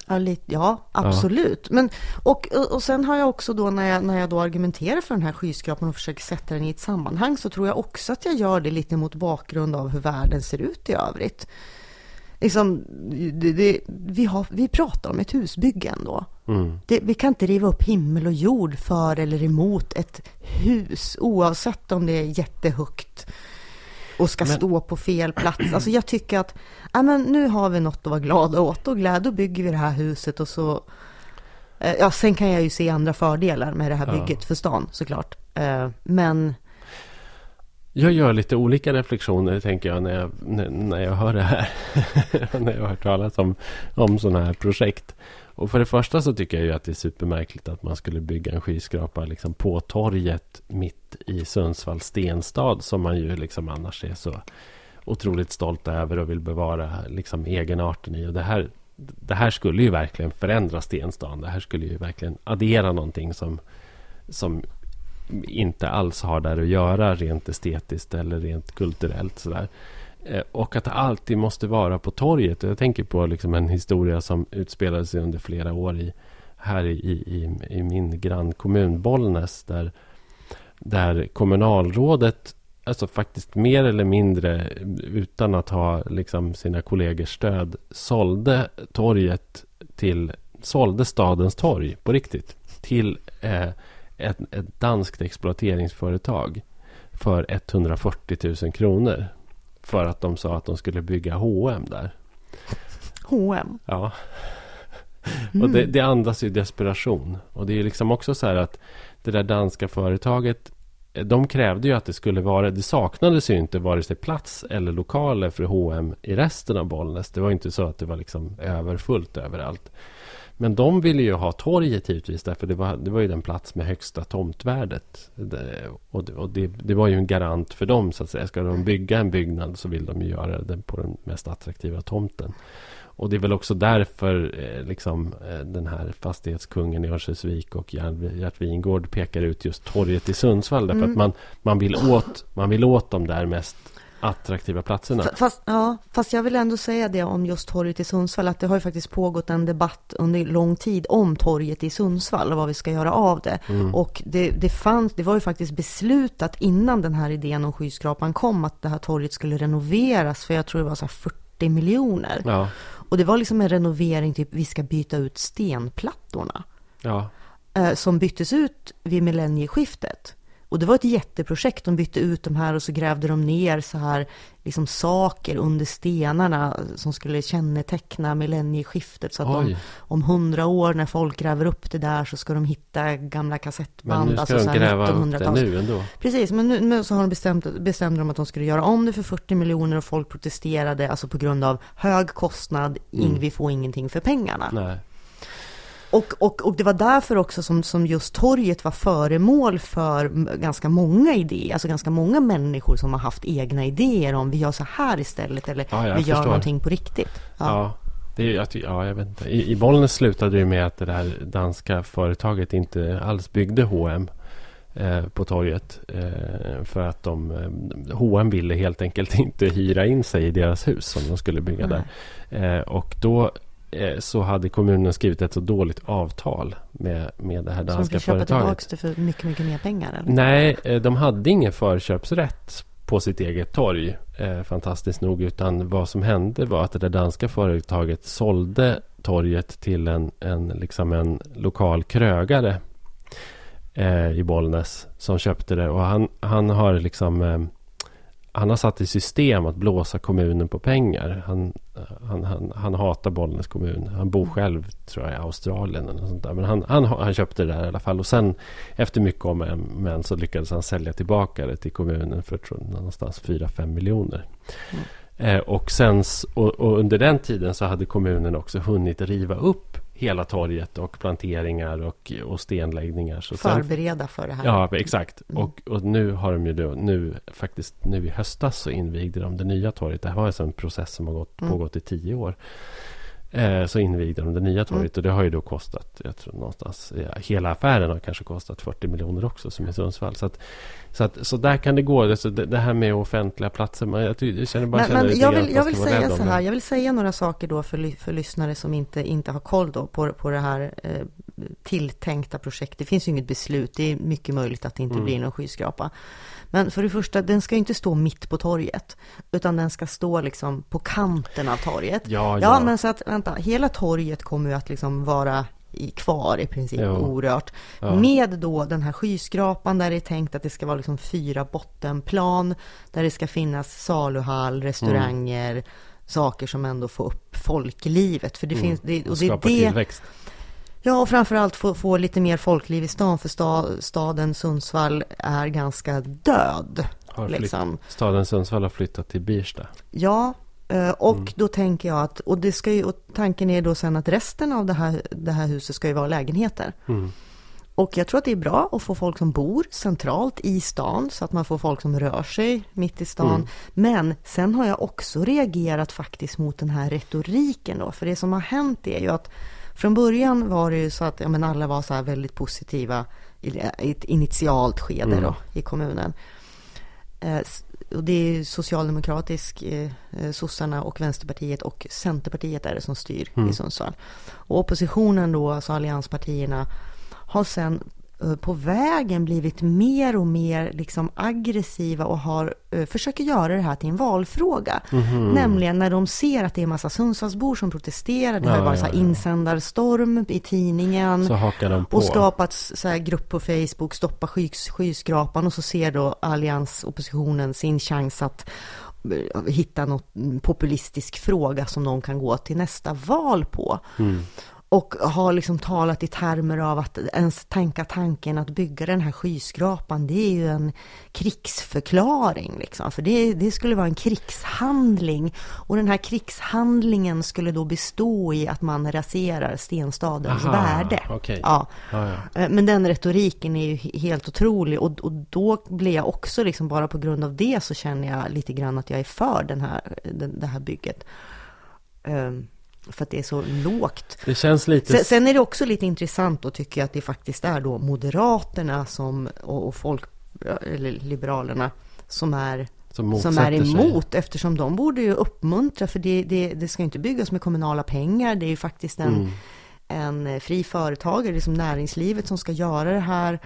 Ja, lite, ja absolut. Men, och, och och sen har jag också då när jag, när jag då argumenterar för den här skyskrapan och försöker sätta den i ett sammanhang så tror jag också att jag gör det lite mot bakgrund av hur världen ser ut i övrigt. Liksom, det, det, vi, har, vi pratar om ett husbygge ändå. Mm. Det, vi kan inte riva upp himmel och jord för eller emot ett hus oavsett om det är jättehögt och ska Men- stå på fel plats. Alltså jag tycker att ja, men nu har vi något att vara glada åt och glad, då bygger vi det här huset och så eh, Ja, sen kan jag ju se andra fördelar med det här Ja. bygget för stan såklart. Eh, Men jag gör lite olika reflektioner tänker jag när jag, när, jag hör det här. när jag har hört talas om, om sådana här projekt. Och för det första så tycker jag ju att det är supermärkligt att man skulle bygga en skyskrapa liksom på torget mitt i Sundsvalls stenstad som man ju liksom annars är så otroligt stolt över och vill bevara liksom egenarten i. Och det här, det här skulle ju verkligen förändra stenstaden. Det här skulle ju verkligen addera någonting som, som inte alls har där att göra rent estetiskt eller rent kulturellt. Sådär. Eh, och att det alltid måste vara på torget. Jag tänker på liksom en historia som utspelade sig under flera år i, här i, i, i min grannkommun Bollnäs. Där, där kommunalrådet alltså faktiskt mer eller mindre utan att ha liksom sina kollegors stöd sålde torget till sålde stadens torg på riktigt till eh, ett, ett danskt exploateringsföretag för 140 000 kronor. För att de sa att de skulle bygga H&M där. H&M. Ja. Mm. Och det, det andas ju desperation. Och det är liksom också så här att det där danska företaget eh, de krävde ju att det skulle vara, det saknades ju inte vare sig plats eller lokaler för H&M i resten av Bollnäs. Det var inte så att det var liksom överfullt överallt. Men de ville ju ha torget givetvis därför det var, det var ju den plats med högsta tomtvärdet. Det, och det, och det, det var ju en garant för dem så att säga. Ska de bygga en byggnad så vill de ju göra den på den mest attraktiva tomten. Och det är väl också därför eh, liksom, eh, den här fastighetskungen i Örnsköldsvik och Gert Gert Wingård pekar ut just torget i Sundsvall. Därför Mm. att man, man, vill åt, man vill åt de där mest attraktiva platserna. Fast, ja, fast jag vill ändå säga det om just torget i Sundsvall, att det har ju faktiskt pågått en debatt under lång tid om torget i Sundsvall och vad vi ska göra av det. Mm. Och det, det, fanns, det var ju faktiskt beslutat innan den här idén om skyskrapan kom att det här torget skulle renoveras för jag tror det var så här 40 miljoner. Ja, Och det var liksom en renovering, typ vi ska byta ut stenplattorna ja, eh, som byttes ut vid millennieskiftet. Och det var ett jätteprojekt. De bytte ut de här och så grävde de ner så här liksom saker under stenarna som skulle känneteckna millennieskiftet. Så att de, om hundra år när folk gräver upp det där så ska de hitta gamla kassettband. Men nu ska alltså de gräva upp det nu ändå. Precis, men nu, nu så har de bestämt, bestämde de att de skulle göra om det för 40 miljoner och folk protesterade alltså på grund av hög kostnad. Mm. Vi får ingenting för pengarna. Nej. Och, och, och det var därför också som, som just torget var föremål för ganska många idéer, alltså ganska många människor som har haft egna idéer om vi gör så här istället eller ja, vi förstår. gör någonting på riktigt. Ja. ja. Det är, ja, jag vet inte. I, I Bollnäs slutade det med att det där danska företaget inte alls byggde H&M eh, på torget. Eh, för att de, H&M ville helt enkelt inte hyra in sig i deras hus som de skulle bygga Nej. där. Eh, och då så hade kommunen skrivit ett så dåligt avtal med, med det här danska företaget. Så de köpa tillbaka det för mycket, mycket mer pengar? Eller? Nej, eh, de hade ingen förköpsrätt på sitt eget torg, eh, fantastiskt nog. Utan vad som hände var att det danska företaget sålde torget till en, en, liksom en lokal krögare eh, i Bollnäs som köpte det. Och han, han har liksom eh, han har satt i system att blåsa kommunen på pengar. Han, han, han, han hatar Bollnäs kommun. Han bor själv tror jag i Australien. Eller sånt där. Men han, han, han köpte det där i alla fall. Och sen efter mycket om men så lyckades han sälja tillbaka det till kommunen för tror, någonstans 4-5 miljoner. Mm. Eh, och, sen, och, och, under den tiden så hade kommunen också hunnit riva upp hela torget och planteringar och, och stenläggningar. Så Förbereda för det här. Ja, exakt. Mm. Och, och nu har de ju då, nu faktiskt nu i höstas så invigde de det nya torget. Det här var alltså en process som har gått, mm. pågått i tio år. Eh, så invigde de det nya torget mm. och det har ju då kostat, jag tror någonstans, ja, hela affären har kanske kostat 40 miljoner också som i Sundsvall. Så, att, så, att, så där kan det gå, alltså det, det här med offentliga platser, man, jag, jag känner bara men, känner men jag vill, jag vill säga så här, jag vill säga några saker då för, för lyssnare som inte, inte har koll då på, på det här eh, tilltänkta projektet. Det finns ju inget beslut, det är mycket möjligt att det inte mm. blir någon skyskrapa. Men för det första, den ska ju inte stå mitt på torget, utan den ska stå liksom på kanten av torget. Ja, ja. ja men så att, vänta, hela torget kommer ju att liksom vara i, kvar i princip jo. orört. Ja. Med då den här skyskrapan där det är tänkt att det ska vara liksom fyra bottenplan, där det ska finnas saluhall, restauranger, mm. saker som ändå får upp folklivet. För det mm. finns, det, och det är det, tillväxt. Ja, och framförallt få, få lite mer folkliv i stan, för sta, staden Sundsvall är ganska död. Liksom. Staden Sundsvall har flyttat till Birsta. Ja, eh, och mm. då tänker jag att, och, det ska ju, och tanken är då sen att resten av det här, det här huset ska ju vara lägenheter. Mm. Och jag tror att det är bra att få folk som bor centralt i stan så att man får folk som rör sig mitt i stan. Mm. Men sen har jag också reagerat faktiskt mot den här retoriken då. För det som har hänt är ju att från början var det ju så att ja, men alla var så här väldigt positiva i ett initialt skede mm. då, i kommunen. Eh, och det är socialdemokratisk, eh, eh, sossarna och Vänsterpartiet och Centerpartiet är det som styr mm. i Sundsvall. Och oppositionen då, alltså allianspartierna, har sen på vägen blivit mer och mer liksom aggressiva och har, uh, försöker göra det här till en valfråga. Mm -hmm. Nämligen när de ser att det är en massa Sundsvallsbor som protesterar. Det ja, har varit ja, så insändarstorm i tidningen. Så hakar de på. Och skapats så här grupp på Facebook, stoppa skys, skyskrapan. Och så ser då alliansoppositionen sin chans att eh, hitta något populistisk fråga som de kan gå till nästa val på. Mm och har liksom talat i termer av att ens tänka tanken att bygga den här skyskrapan, det är ju en krigsförklaring liksom. För det, det skulle vara en krigshandling. Och den här krigshandlingen skulle då bestå i att man raserar stenstadens Aha, värde. Okay. Ja. Ja, ja. Eh, men den retoriken är ju helt otrolig. Och, och då blir jag också liksom, bara på grund av det så känner jag lite grann att jag är för den här, den, det här bygget. Um, för att det är så lågt. Det känns lite... Sen, sen är det också lite intressant att tycka att det faktiskt är då Moderaterna som, och, och folk, eller Liberalerna som är som, som är emot sig. eftersom de borde ju uppmuntra för det, det, det ska inte byggas med kommunala pengar. Det är ju faktiskt en, mm. en fri företagare, liksom näringslivet som ska göra det här.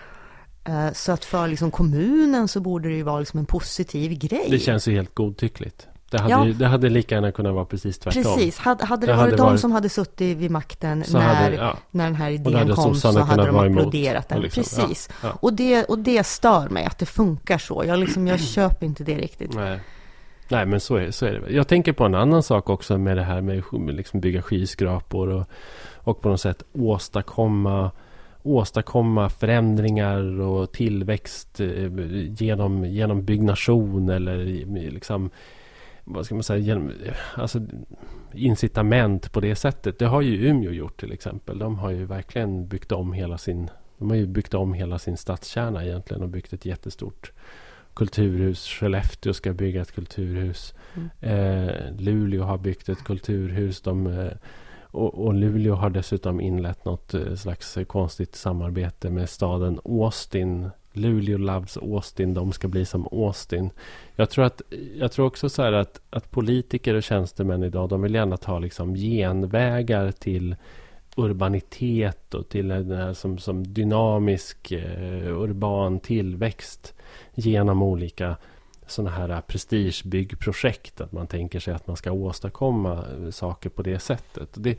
Eh, så att för liksom kommunen så borde det ju vara liksom en positiv grej. Det känns ju helt godtyckligt. Det hade, Ja. det hade lika gärna kunnat vara precis tvärtom. Precis, hade, hade det, Det varit hade de varit- som hade suttit vid makten när, hade, ja, när den här idén kom så hade de applåderat den. Liksom, Precis. ja. Och, det, och det stör mig att det funkar så. Jag, liksom, jag köper inte det riktigt. Nej. Nej, men så är, så är det. Jag tänker på en annan sak också med det här med att liksom bygga skyskrapor och, och på något sätt åstadkomma, åstadkomma förändringar och tillväxt eh, genom, genom byggnation eller liksom, vad ska man säga, genom, alltså incitament på det sättet. Det har ju Umeå gjort till exempel. De har ju verkligen byggt om hela sin, de har ju byggt om hela sin stadskärna egentligen och byggt ett jättestort kulturhus. Skellefteå ska bygga ett kulturhus. Mm. Eh, Luleå har byggt ett kulturhus. De, eh, och, och Luleå har dessutom inlett något eh, slags konstigt samarbete med staden Austin. Luleå loves Austin. De ska bli som Austin. Jag tror, att, jag tror också så här att, att politiker och tjänstemän idag, de vill gärna ta liksom genvägar till urbanitet och till den här eh, som, som dynamisk eh, urban tillväxt genom olika sådana här eh, prestigebyggprojekt. Att man tänker sig att man ska åstadkomma eh, saker på det sättet. Det,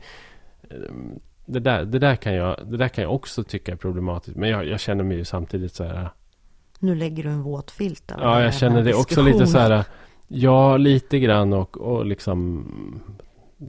det, där, det, där kan jag, det där kan jag också tycka är problematiskt. Men jag, jag känner mig ju samtidigt så här. Nu lägger du en våt filt över Ja, jag känner det också lite så här. Ja, lite grann och, och liksom...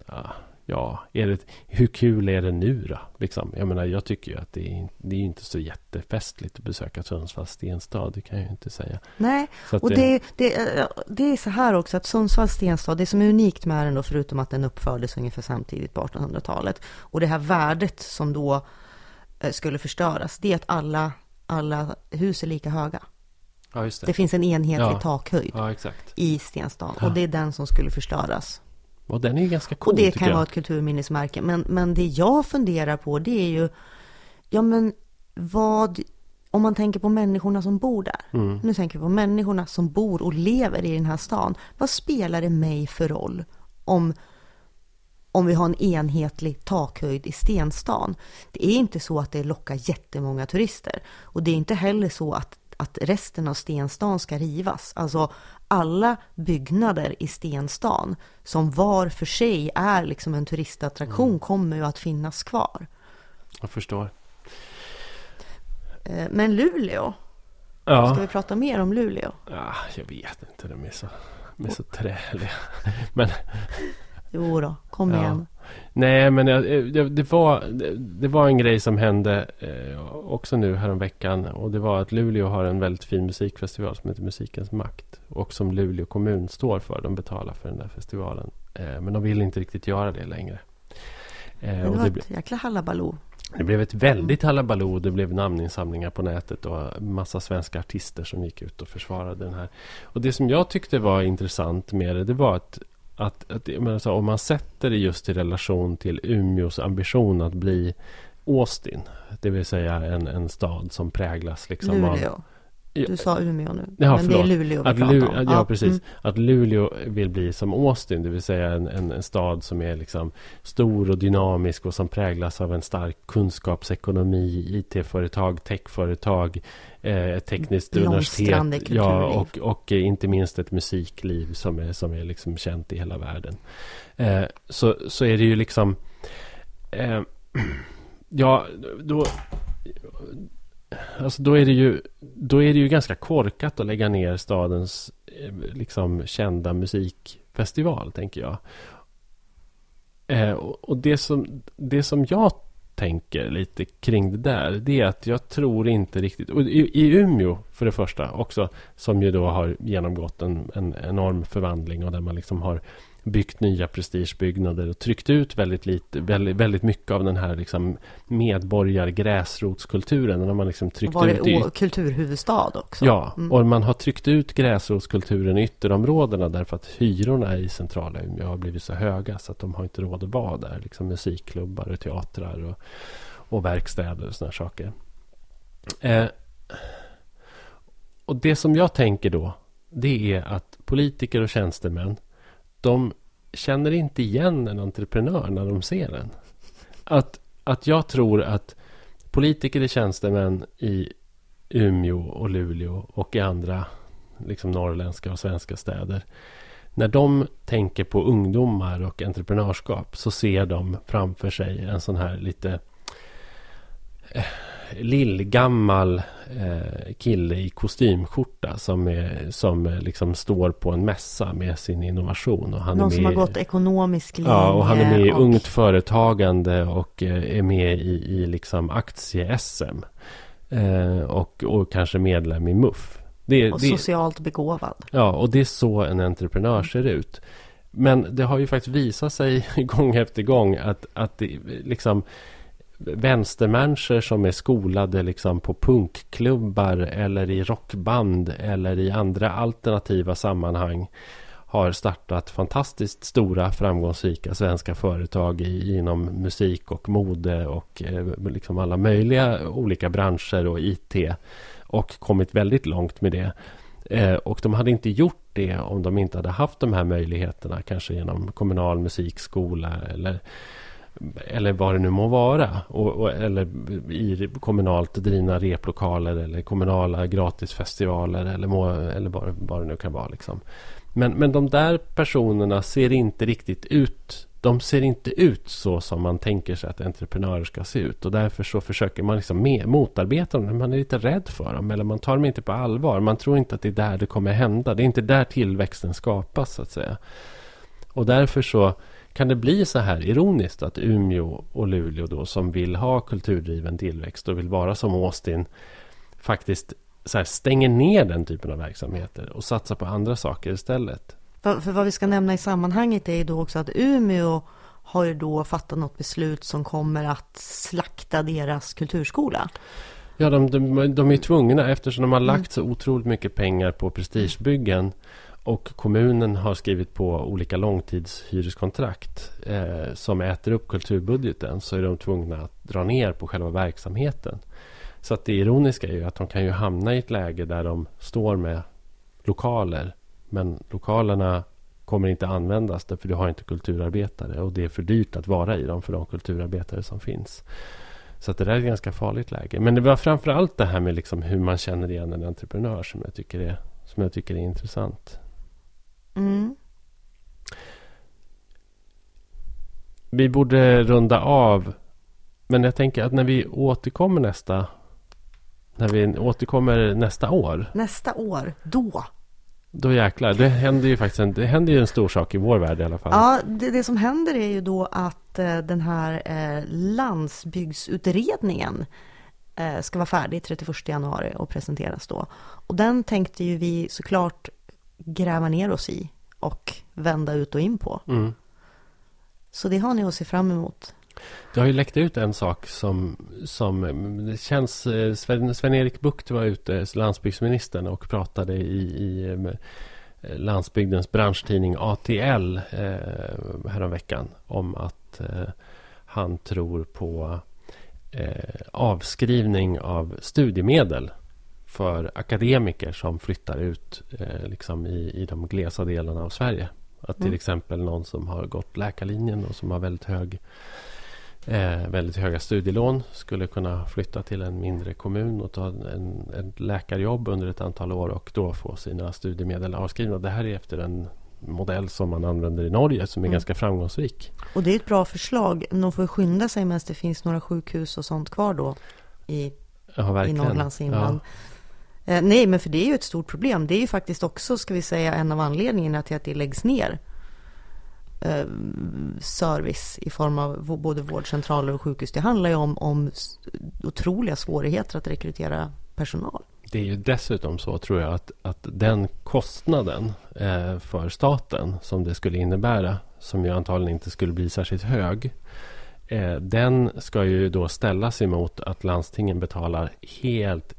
Ja, ja, är det, hur kul är det nu då? Liksom, jag menar, jag tycker ju att det är, det är inte så jättefestligt att besöka Sundsvalls stenstad. Det kan jag ju inte säga. Nej, att och det, det, eh, det är så här också att Sundsvalls stenstad, det som är unikt med den då, förutom att den uppfördes ungefär samtidigt på 1800-talet, och det här värdet som då eh, skulle förstöras, det är att alla, alla hus är lika höga. Ja, det. Det finns en enhetlig Ja. takhöjd Ja, i stenstan, Ja. och det är den som skulle förstöras. Och den är ganska cool, Och det kan jag. vara ett kulturminnesmärke. Men, men det jag funderar på det är ju, ja men vad, om man tänker på människorna som bor där. Mm. Nu tänker vi på människorna som bor och lever i den här stan. Vad spelar det mig för roll om, om vi har en enhetlig takhöjd i stenstan? Det är inte så att det lockar jättemånga turister. Och det är inte heller så att, att resten av stenstan ska rivas. Alltså alla byggnader i stenstan som var för sig är liksom en turistattraktion Mm. kommer ju att finnas kvar. Jag förstår. Eh, Men Luleå, Ja. ska vi prata mer om Luleå? ja, jag vet inte. De är så, de är så träliga. Men Jo då, kom Ja. igen. Nej, men jag- det, det, var, det, det var en grej som hände eh, också nu häromveckan. Och det var att Luleå har en väldigt fin musikfestival som heter Musikens makt. Och som Luleå kommun står för. De betalar för den där festivalen. Eh, men de vill inte riktigt göra det längre. Eh, det och var ble, ett jäkla hallabaloo. det blev ett väldigt hallabaloo. Det blev namninsamlingar på nätet och massa svenska artister som gick ut och försvarade den här. Och det som jag tyckte var intressant med det, det var att att, att menar så, om man sätter det just i relation till Umeås ambition att bli Austin. Det vill säga en, en stad som präglas liksom av... Luleå. Ja. Du sa Umeå nu. Ja, men det är förlåt. Luleå vi Att pratar om. ja, precis. mm. Att Luleå vill bli som Austin. Det vill säga en, en, en stad som är liksom stor och dynamisk och som präglas av en stark kunskapsekonomi, IT-företag, techföretag, eh, tekniskt universitet. Ja, kulturliv. och, och eh, inte minst ett musikliv som är, som är liksom känt i hela världen. Eh, så, så är det ju liksom... Eh, ja, då... Alltså då är det ju Då är det ju ganska korkat att lägga ner stadens eh, liksom kända musikfestival, tänker jag. Eh, och och det som, det som jag tänker lite kring det där, det är att jag tror inte riktigt... Och i, I Umeå, för det första, också, som ju då har genomgått en, en enorm förvandling och där man liksom har byggt nya prestigebyggnader och tryckt ut väldigt, lite, väldigt, väldigt mycket av den här liksom medborgar-gräsrotskulturen. Man liksom tryckt Var ut i, det kulturhuvudstad också? Ja, Mm. och man har tryckt ut gräsrotskulturen i ytterområdena därför att hyrorna i centrala Umeå har blivit så höga så att de har inte råd att vara där. Liksom musikklubbar och teatrar och, och verkstäder och sådana saker. Eh, och det som jag tänker då, det är att politiker och tjänstemän, de känner inte igen en entreprenör när de ser den. Att, att jag tror att politiker och tjänstemän i Umeå och Luleå och i andra liksom norrländska och svenska städer. när de tänker på ungdomar och entreprenörskap så ser de framför sig en sån här lite eh, lillgammal eh, kille i kostymskjorta som, är, som eh, liksom står på en mässa med sin innovation. Och han Någon är med, som har gått ekonomisk linje. Ja, och han är med i och... Ungt Företagande och eh, är med i, i liksom aktie-SM. Eh, och, och kanske medlem i MUF. Det, och det, socialt begåvad. Ja, och det är så en entreprenör ser ut. Men det har ju faktiskt visat sig gång efter gång att, att det liksom vänstermänniskor som är skolade liksom på punkklubbar eller i rockband eller i andra alternativa sammanhang har startat fantastiskt stora framgångsrika svenska företag i, inom musik och mode och eh, liksom alla möjliga olika branscher och IT och kommit väldigt långt med det. Eh, och de hade inte gjort det om de inte hade haft de här möjligheterna, kanske genom kommunal musikskola eller eller vad det nu må vara. Och, och, eller i kommunalt drivna replokaler eller kommunala gratisfestivaler eller, må, eller vad, vad det nu kan vara. Liksom. Men, men de där personerna ser inte riktigt ut de ser inte ut så som man tänker sig att entreprenörer ska se ut. Och därför så försöker man liksom med, motarbeta dem. Man är lite rädd för dem. Eller man tar dem inte på allvar. Man tror inte att det är där det kommer hända. Det är inte där tillväxten skapas så att säga. Och därför så kan det bli så här ironiskt att Umeå och Luleå då som vill ha kulturdriven tillväxt och vill vara som Austin faktiskt här, stänger ner den typen av verksamheter och satsar på andra saker istället. För, för vad vi ska nämna i sammanhanget är ju då också att Umeå har ju då fattat något beslut som kommer att slakta deras kulturskola. Ja, de, de, de är tvungna eftersom de har lagt så otroligt mycket pengar på prestigebyggen och kommunen har skrivit på olika långtidshyreskontrakt eh, som äter upp kulturbudgeten så är de tvungna att dra ner på själva verksamheten. Så att det ironiska är ju att de kan ju hamna i ett läge där de står med lokaler men lokalerna kommer inte användas därför du har inte kulturarbetare och det är för dyrt att vara i dem för de kulturarbetare som finns. Så att det där är ett ganska farligt läge. Men det var framför allt det här med liksom hur man känner igen en entreprenör som jag tycker är, som jag tycker är intressant. Mm. Vi borde runda av. Men jag tänker att när vi återkommer nästa när vi återkommer nästa år. Nästa år, då då jäklar, det händer ju faktiskt en, det händer ju en stor sak i vår värld i alla fall. Ja, det, det som händer är ju då att eh, den här eh, landsbygdsutredningen eh, ska vara färdig 31 januari och presenteras då. Och den tänkte ju vi såklart gräva ner oss i och vända ut och in på. Mm. Så det har ni att se fram emot. Det har ju läckt ut en sak som, som det känns... Eh, Sven, Sven-Erik Bucht var ute, landsbygdsministern, och pratade i, i eh, landsbygdens branschtidning ATL eh, häromveckan om att eh, han tror på eh, avskrivning av studiemedel för akademiker som flyttar ut eh, liksom i, i de glesa delarna av Sverige. Att till mm. exempel någon som har gått läkarlinjen och som har väldigt hög eh, väldigt höga studielån skulle kunna flytta till en mindre kommun och ta en, en läkarjobb under ett antal år och då få sina studiemedel avskrivna. Det här är efter en modell som man använder i Norge som är mm. ganska framgångsrik. Och det är ett bra förslag. De får skynda sig medan det finns några sjukhus och sånt kvar då i, ja, i Norrlands inland. Ja. Eh, nej, men för det är ju ett stort problem. Det är ju faktiskt också, ska vi säga, en av anledningarna till att det läggs ner eh, service i form av både vårdcentraler och sjukhus. Det handlar ju om, om otroliga svårigheter att rekrytera personal. Det är ju dessutom så tror jag att, att den kostnaden eh, för staten som det skulle innebära, som ju antagligen inte skulle bli särskilt hög, eh, den ska ju då ställas emot att landstingen betalar helt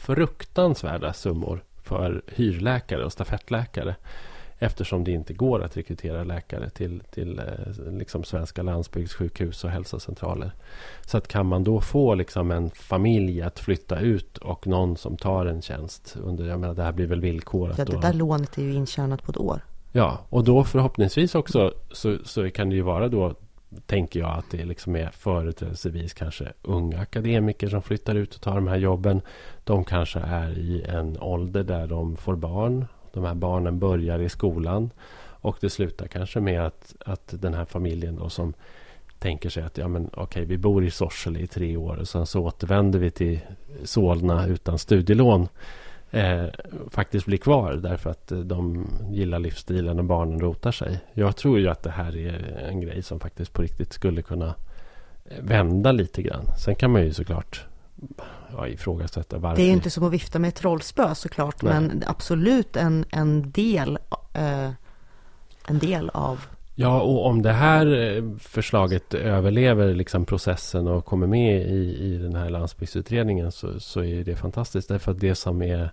fruktansvärda summor för hyrläkare och stafettläkare. Eftersom det inte går att rekrytera läkare till, till eh, liksom svenska landsbygdssjukhus och hälsocentraler. Så att kan man då få liksom en familj att flytta ut och någon som tar en tjänst. Under, jag menar, det här blir väl villkorat. Ja, det där lånet är ju intjänat på ett år. Ja, och då förhoppningsvis också så, så kan det ju vara då tänker jag att det liksom är företrädesvis kanske unga akademiker som flyttar ut och tar de här jobben. De kanske är i en ålder där de får barn de här barnen börjar i skolan. Och det slutar kanske med att, att den här familjen då som tänker sig att ja, men, okay, vi bor i Sorsele i tre år och sen så återvänder vi till Solna utan studielån. Eh, faktiskt blir kvar därför att de gillar livsstilen och barnen rotar sig. Jag tror ju att det här är en grej som faktiskt på riktigt skulle kunna vända lite grann. Sen kan man ju såklart ja, ifrågasätta varför. Det är inte som att vifta med ett trollspö såklart, Nej. men absolut en, en del eh, en del av Ja, och om det här eh, förslaget överlever liksom processen och kommer med i, i den här landsbygdsutredningen så, så är det fantastiskt. Därför att det som är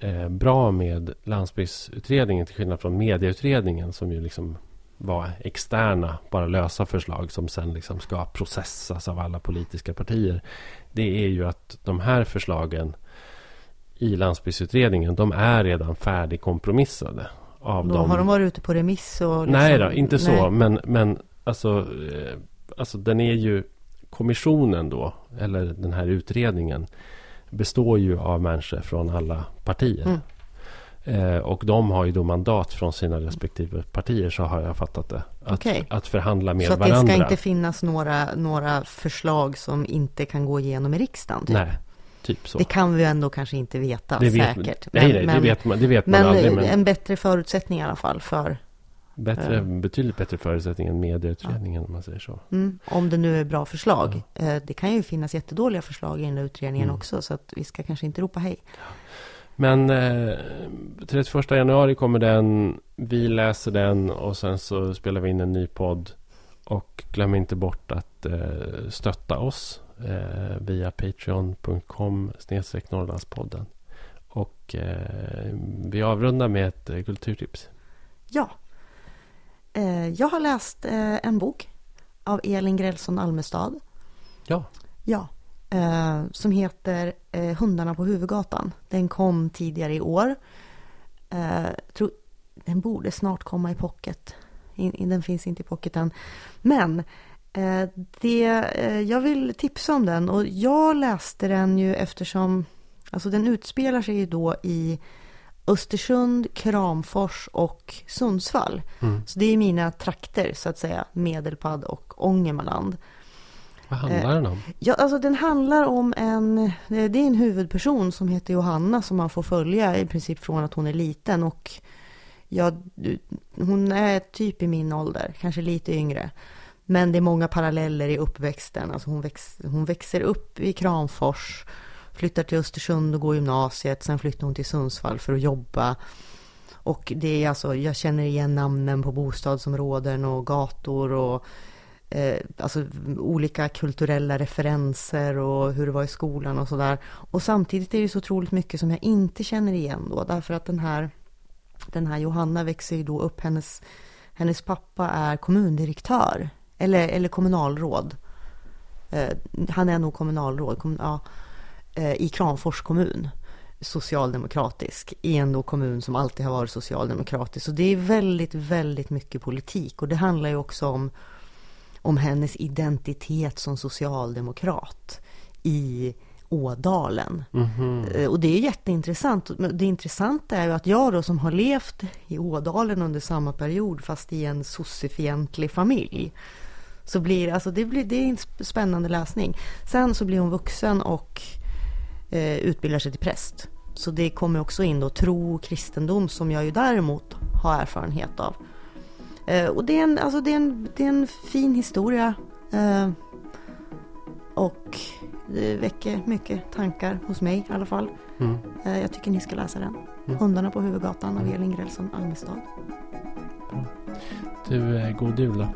eh, bra med landsbygdsutredningen till skillnad från medieutredningen som ju liksom var externa, bara lösa förslag som sen liksom ska processas av alla politiska partier. Det är ju att de här förslagen i landsbygdsutredningen, de är redan färdigkompromissade. Av då dem. Har de varit ute på remiss? Och liksom, nej då, inte så. Nej. Men, men alltså, eh, alltså den är ju kommissionen då, eller den här utredningen, består ju av människor från alla partier. Mm. Eh, och de har ju då mandat från sina respektive partier, så har jag fattat det. Att, okay. att förhandla med varandra. Så det ska inte finnas några, några förslag som inte kan gå igenom i riksdagen? Typ. Nej, typ så. Det kan vi ändå kanske inte veta det vet, säkert. Men, nej, det vet man, det vet men, man aldrig. Men en bättre förutsättning i alla fall för Bättre, betydligt bättre förutsättning än medieutredningen om man säger så. Mm, om det nu är bra förslag. Ja. Uh, det kan ju finnas jättedåliga förslag i den utredningen mm. också. Så att vi ska kanske inte ropa hej. Men eh, 31 januari kommer den. Vi läser den och sen så spelar vi in en ny podd. Och glöm inte bort att eh, stötta oss eh, via patreon.com snedstreck Norrlandspodden. Och eh, vi avrundar med ett eh, kulturtips. Ja. Eh, jag har läst eh, en bok av Elin Grälsson Almestad. Ja. Ja eh, som heter Hundarna på huvudgatan. Den kom tidigare i år. Tror, den borde snart komma i pocket. Den finns inte i pocket än. Men det, jag vill tipsa om den och jag läste den ju eftersom alltså den utspelar sig ju då i Östersund, Kramfors och Sundsvall. Mm. Så det är mina trakter så att säga, Medelpad och Ångermanland. Vad handlar den om? Ja, alltså den handlar om en, eh, det är en huvudperson som heter Johanna som man får följa i princip från att hon är liten och ja, hon är typ i min ålder, kanske lite yngre. Men det är många paralleller i uppväxten. Alltså hon, väx, hon växer upp i Kramfors, flyttar till Östersund och går gymnasiet. Sen flyttar hon till Sundsvall för att jobba. Och det är alltså, jag känner igen namnen på bostadsområden och gator och eh, alltså olika kulturella referenser och hur det var i skolan och sådär. Och samtidigt är det så otroligt mycket som jag inte känner igen då, därför att den här, den här Johanna växer ju då upp, hennes, hennes pappa är kommundirektör, eller, eller kommunalråd. Eh, han är nog kommunalråd, Kommun, ja, i Kramfors kommun socialdemokratisk i en kommun som alltid har varit socialdemokratisk. Så det är väldigt, väldigt mycket politik och det handlar ju också om om hennes identitet som socialdemokrat i Ådalen. Mm -hmm. Och det är jätteintressant. Det intressanta är ju att jag då som har levt i Ådalen under samma period fast i en sossefientlig familj. Så blir alltså det, blir, det är en spännande läsning. Sen så blir hon vuxen och eh, utbildar sig till präst. Så det kommer också in då tro och kristendom som jag ju däremot har erfarenhet av. Eh, och det är, en, alltså det, är en, det är en fin historia. Eh, och det väcker mycket tankar hos mig i alla fall. Mm. Eh, jag tycker ni ska läsa den. Mm. Hundarna på huvudgatan av mm. Elin Grälsson Almestad. Du, god jul då.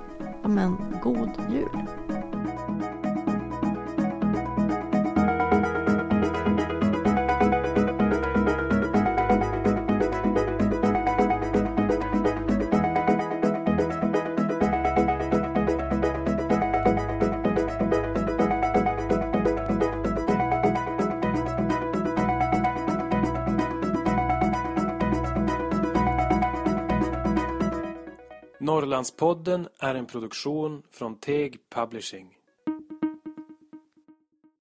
Ja men, god jul. Norrlandspodden är en produktion från Teg Publishing.